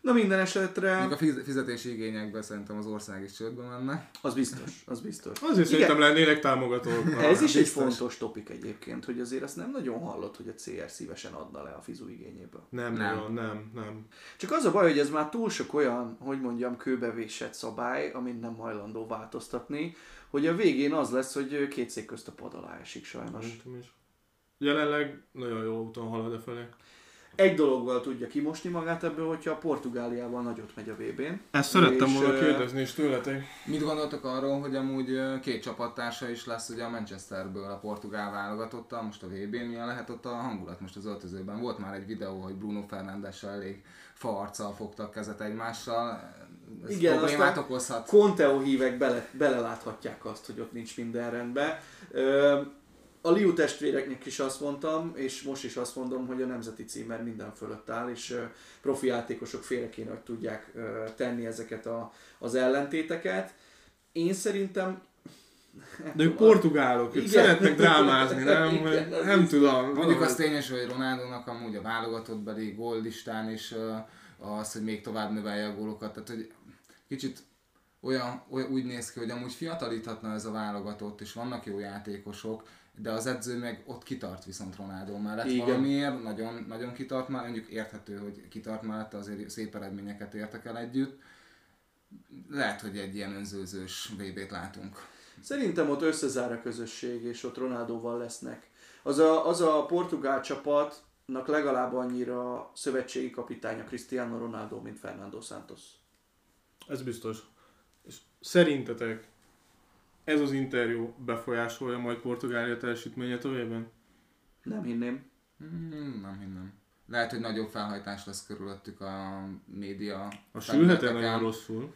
Na minden esetre, Még a fiz- fizetési igényekben szerintem az ország is csődbe menne. az biztos, az biztos. Azért szerintem lennének támogatók. Na, Ez is egy fontos topik egyébként, hogy azért azt nem nagyon hallott, hogy a CR szívesen adna le a fizu igényéből. Nem, Nem. nem, nem, nem. Csak az a baj, hogy ez már túl sok olyan, hogy mondjam, kőbevésett szabály, amit nem hajlandó változtatni, hogy a végén az lesz, hogy két szék közt a pad alá esik sajnos. Jelenleg nagyon jó úton halad e felé. Egy dologgal tudja kimosni magát ebből, hogyha a Portugáliával nagyot megy a VB-n. Ezt szerettem volna kérdezni is tőletek. Mit gondoltok arról, hogy amúgy két csapattársa is lesz ugye a Manchesterből a portugál válogatottal, most a vb n milyen lehet ott a hangulat most az öltözőben? Volt már egy videó, hogy Bruno Fernandes-sel elég farccal fogtak kezet egymással, ez Igen, problémát okozhat. Conteo hívek bele, beleláthatják azt, hogy ott nincs minden rendben. Ö, a Liu testvéreknek is azt mondtam, és most is azt mondom, hogy a nemzeti címer minden fölött áll, és profi játékosok félre kéne, hogy tudják tenni ezeket a, az ellentéteket. Én szerintem... nem De ők portugálok, ők Igen. szeretnek drámázni, nem? Igen, nem biztos. tudom. Mondjuk az tényes, hogy Ronaldónak amúgy a válogatottbeli góllistán is az, hogy még tovább növelje a gólokat, tehát hogy kicsit olyan, olyan úgy néz ki, hogy amúgy fiatalíthatna ez a válogatott, és vannak jó játékosok, de az edző meg ott kitart viszont Ronaldo mellett Igen. valamiért, nagyon, nagyon kitart már, mondjuk érthető, hogy kitart mellett, azért szép eredményeket értek el együtt. Lehet, hogy egy ilyen önzőzős VB-t látunk. Szerintem ott összezár a közösség, és ott Ronaldóval lesznek. Az a, az a portugál csapatnak legalább annyira szövetségi kapitánya Cristiano Ronaldo, mint Fernando Santos. Ez biztos. És szerintetek ez az interjú befolyásolja majd Portugália teljesítményét a vében? Nem hinném. Hmm, nem hinnem. Lehet, hogy nagyobb felhajtás lesz körülöttük a média. A sülhet felületeken. nagyon rosszul.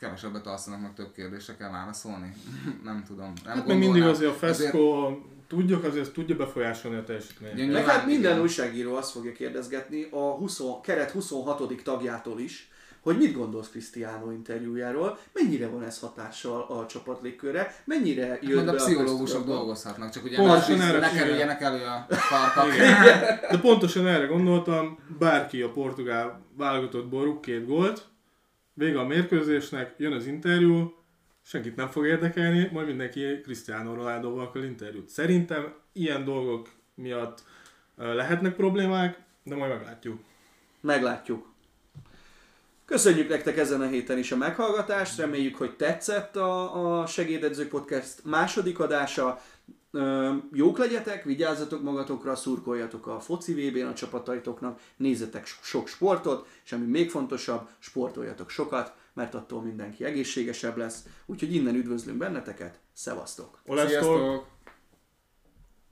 Kevesebbet alszanak, meg több kérdésre kell válaszolni. nem tudom. Nem Hát még mindig azért a Feszko, tudjuk, azért tudja befolyásolni a teljesítményt. Meg hát minden igen. újságíró azt fogja kérdezgetni a 20, keret 26. tagjától is, hogy mit gondolsz Cristiano interjújáról, mennyire van ez hatással a csapat légkörre, mennyire jött Majd be a pszichológusok dolgozhatnak, csak ugye Pontosan ne, erre ne kerüljenek elő a farkak. De pontosan erre gondoltam, bárki a portugál válogatottból rúg két gólt, vége a mérkőzésnek, jön az interjú, senkit nem fog érdekelni, majd mindenki Cristiano Ronaldoval akar interjút. Szerintem ilyen dolgok miatt lehetnek problémák, de majd meglátjuk. Meglátjuk. Köszönjük nektek ezen a héten is a meghallgatást, reméljük, hogy tetszett a, a Segédedzők Podcast második adása. Ö, jók legyetek, vigyázzatok magatokra, szurkoljatok a foci VB-n a csapataitoknak, nézzetek so- sok sportot, és ami még fontosabb, sportoljatok sokat, mert attól mindenki egészségesebb lesz. Úgyhogy innen üdvözlünk benneteket, szevasztok! Olesztok! Sziasztok!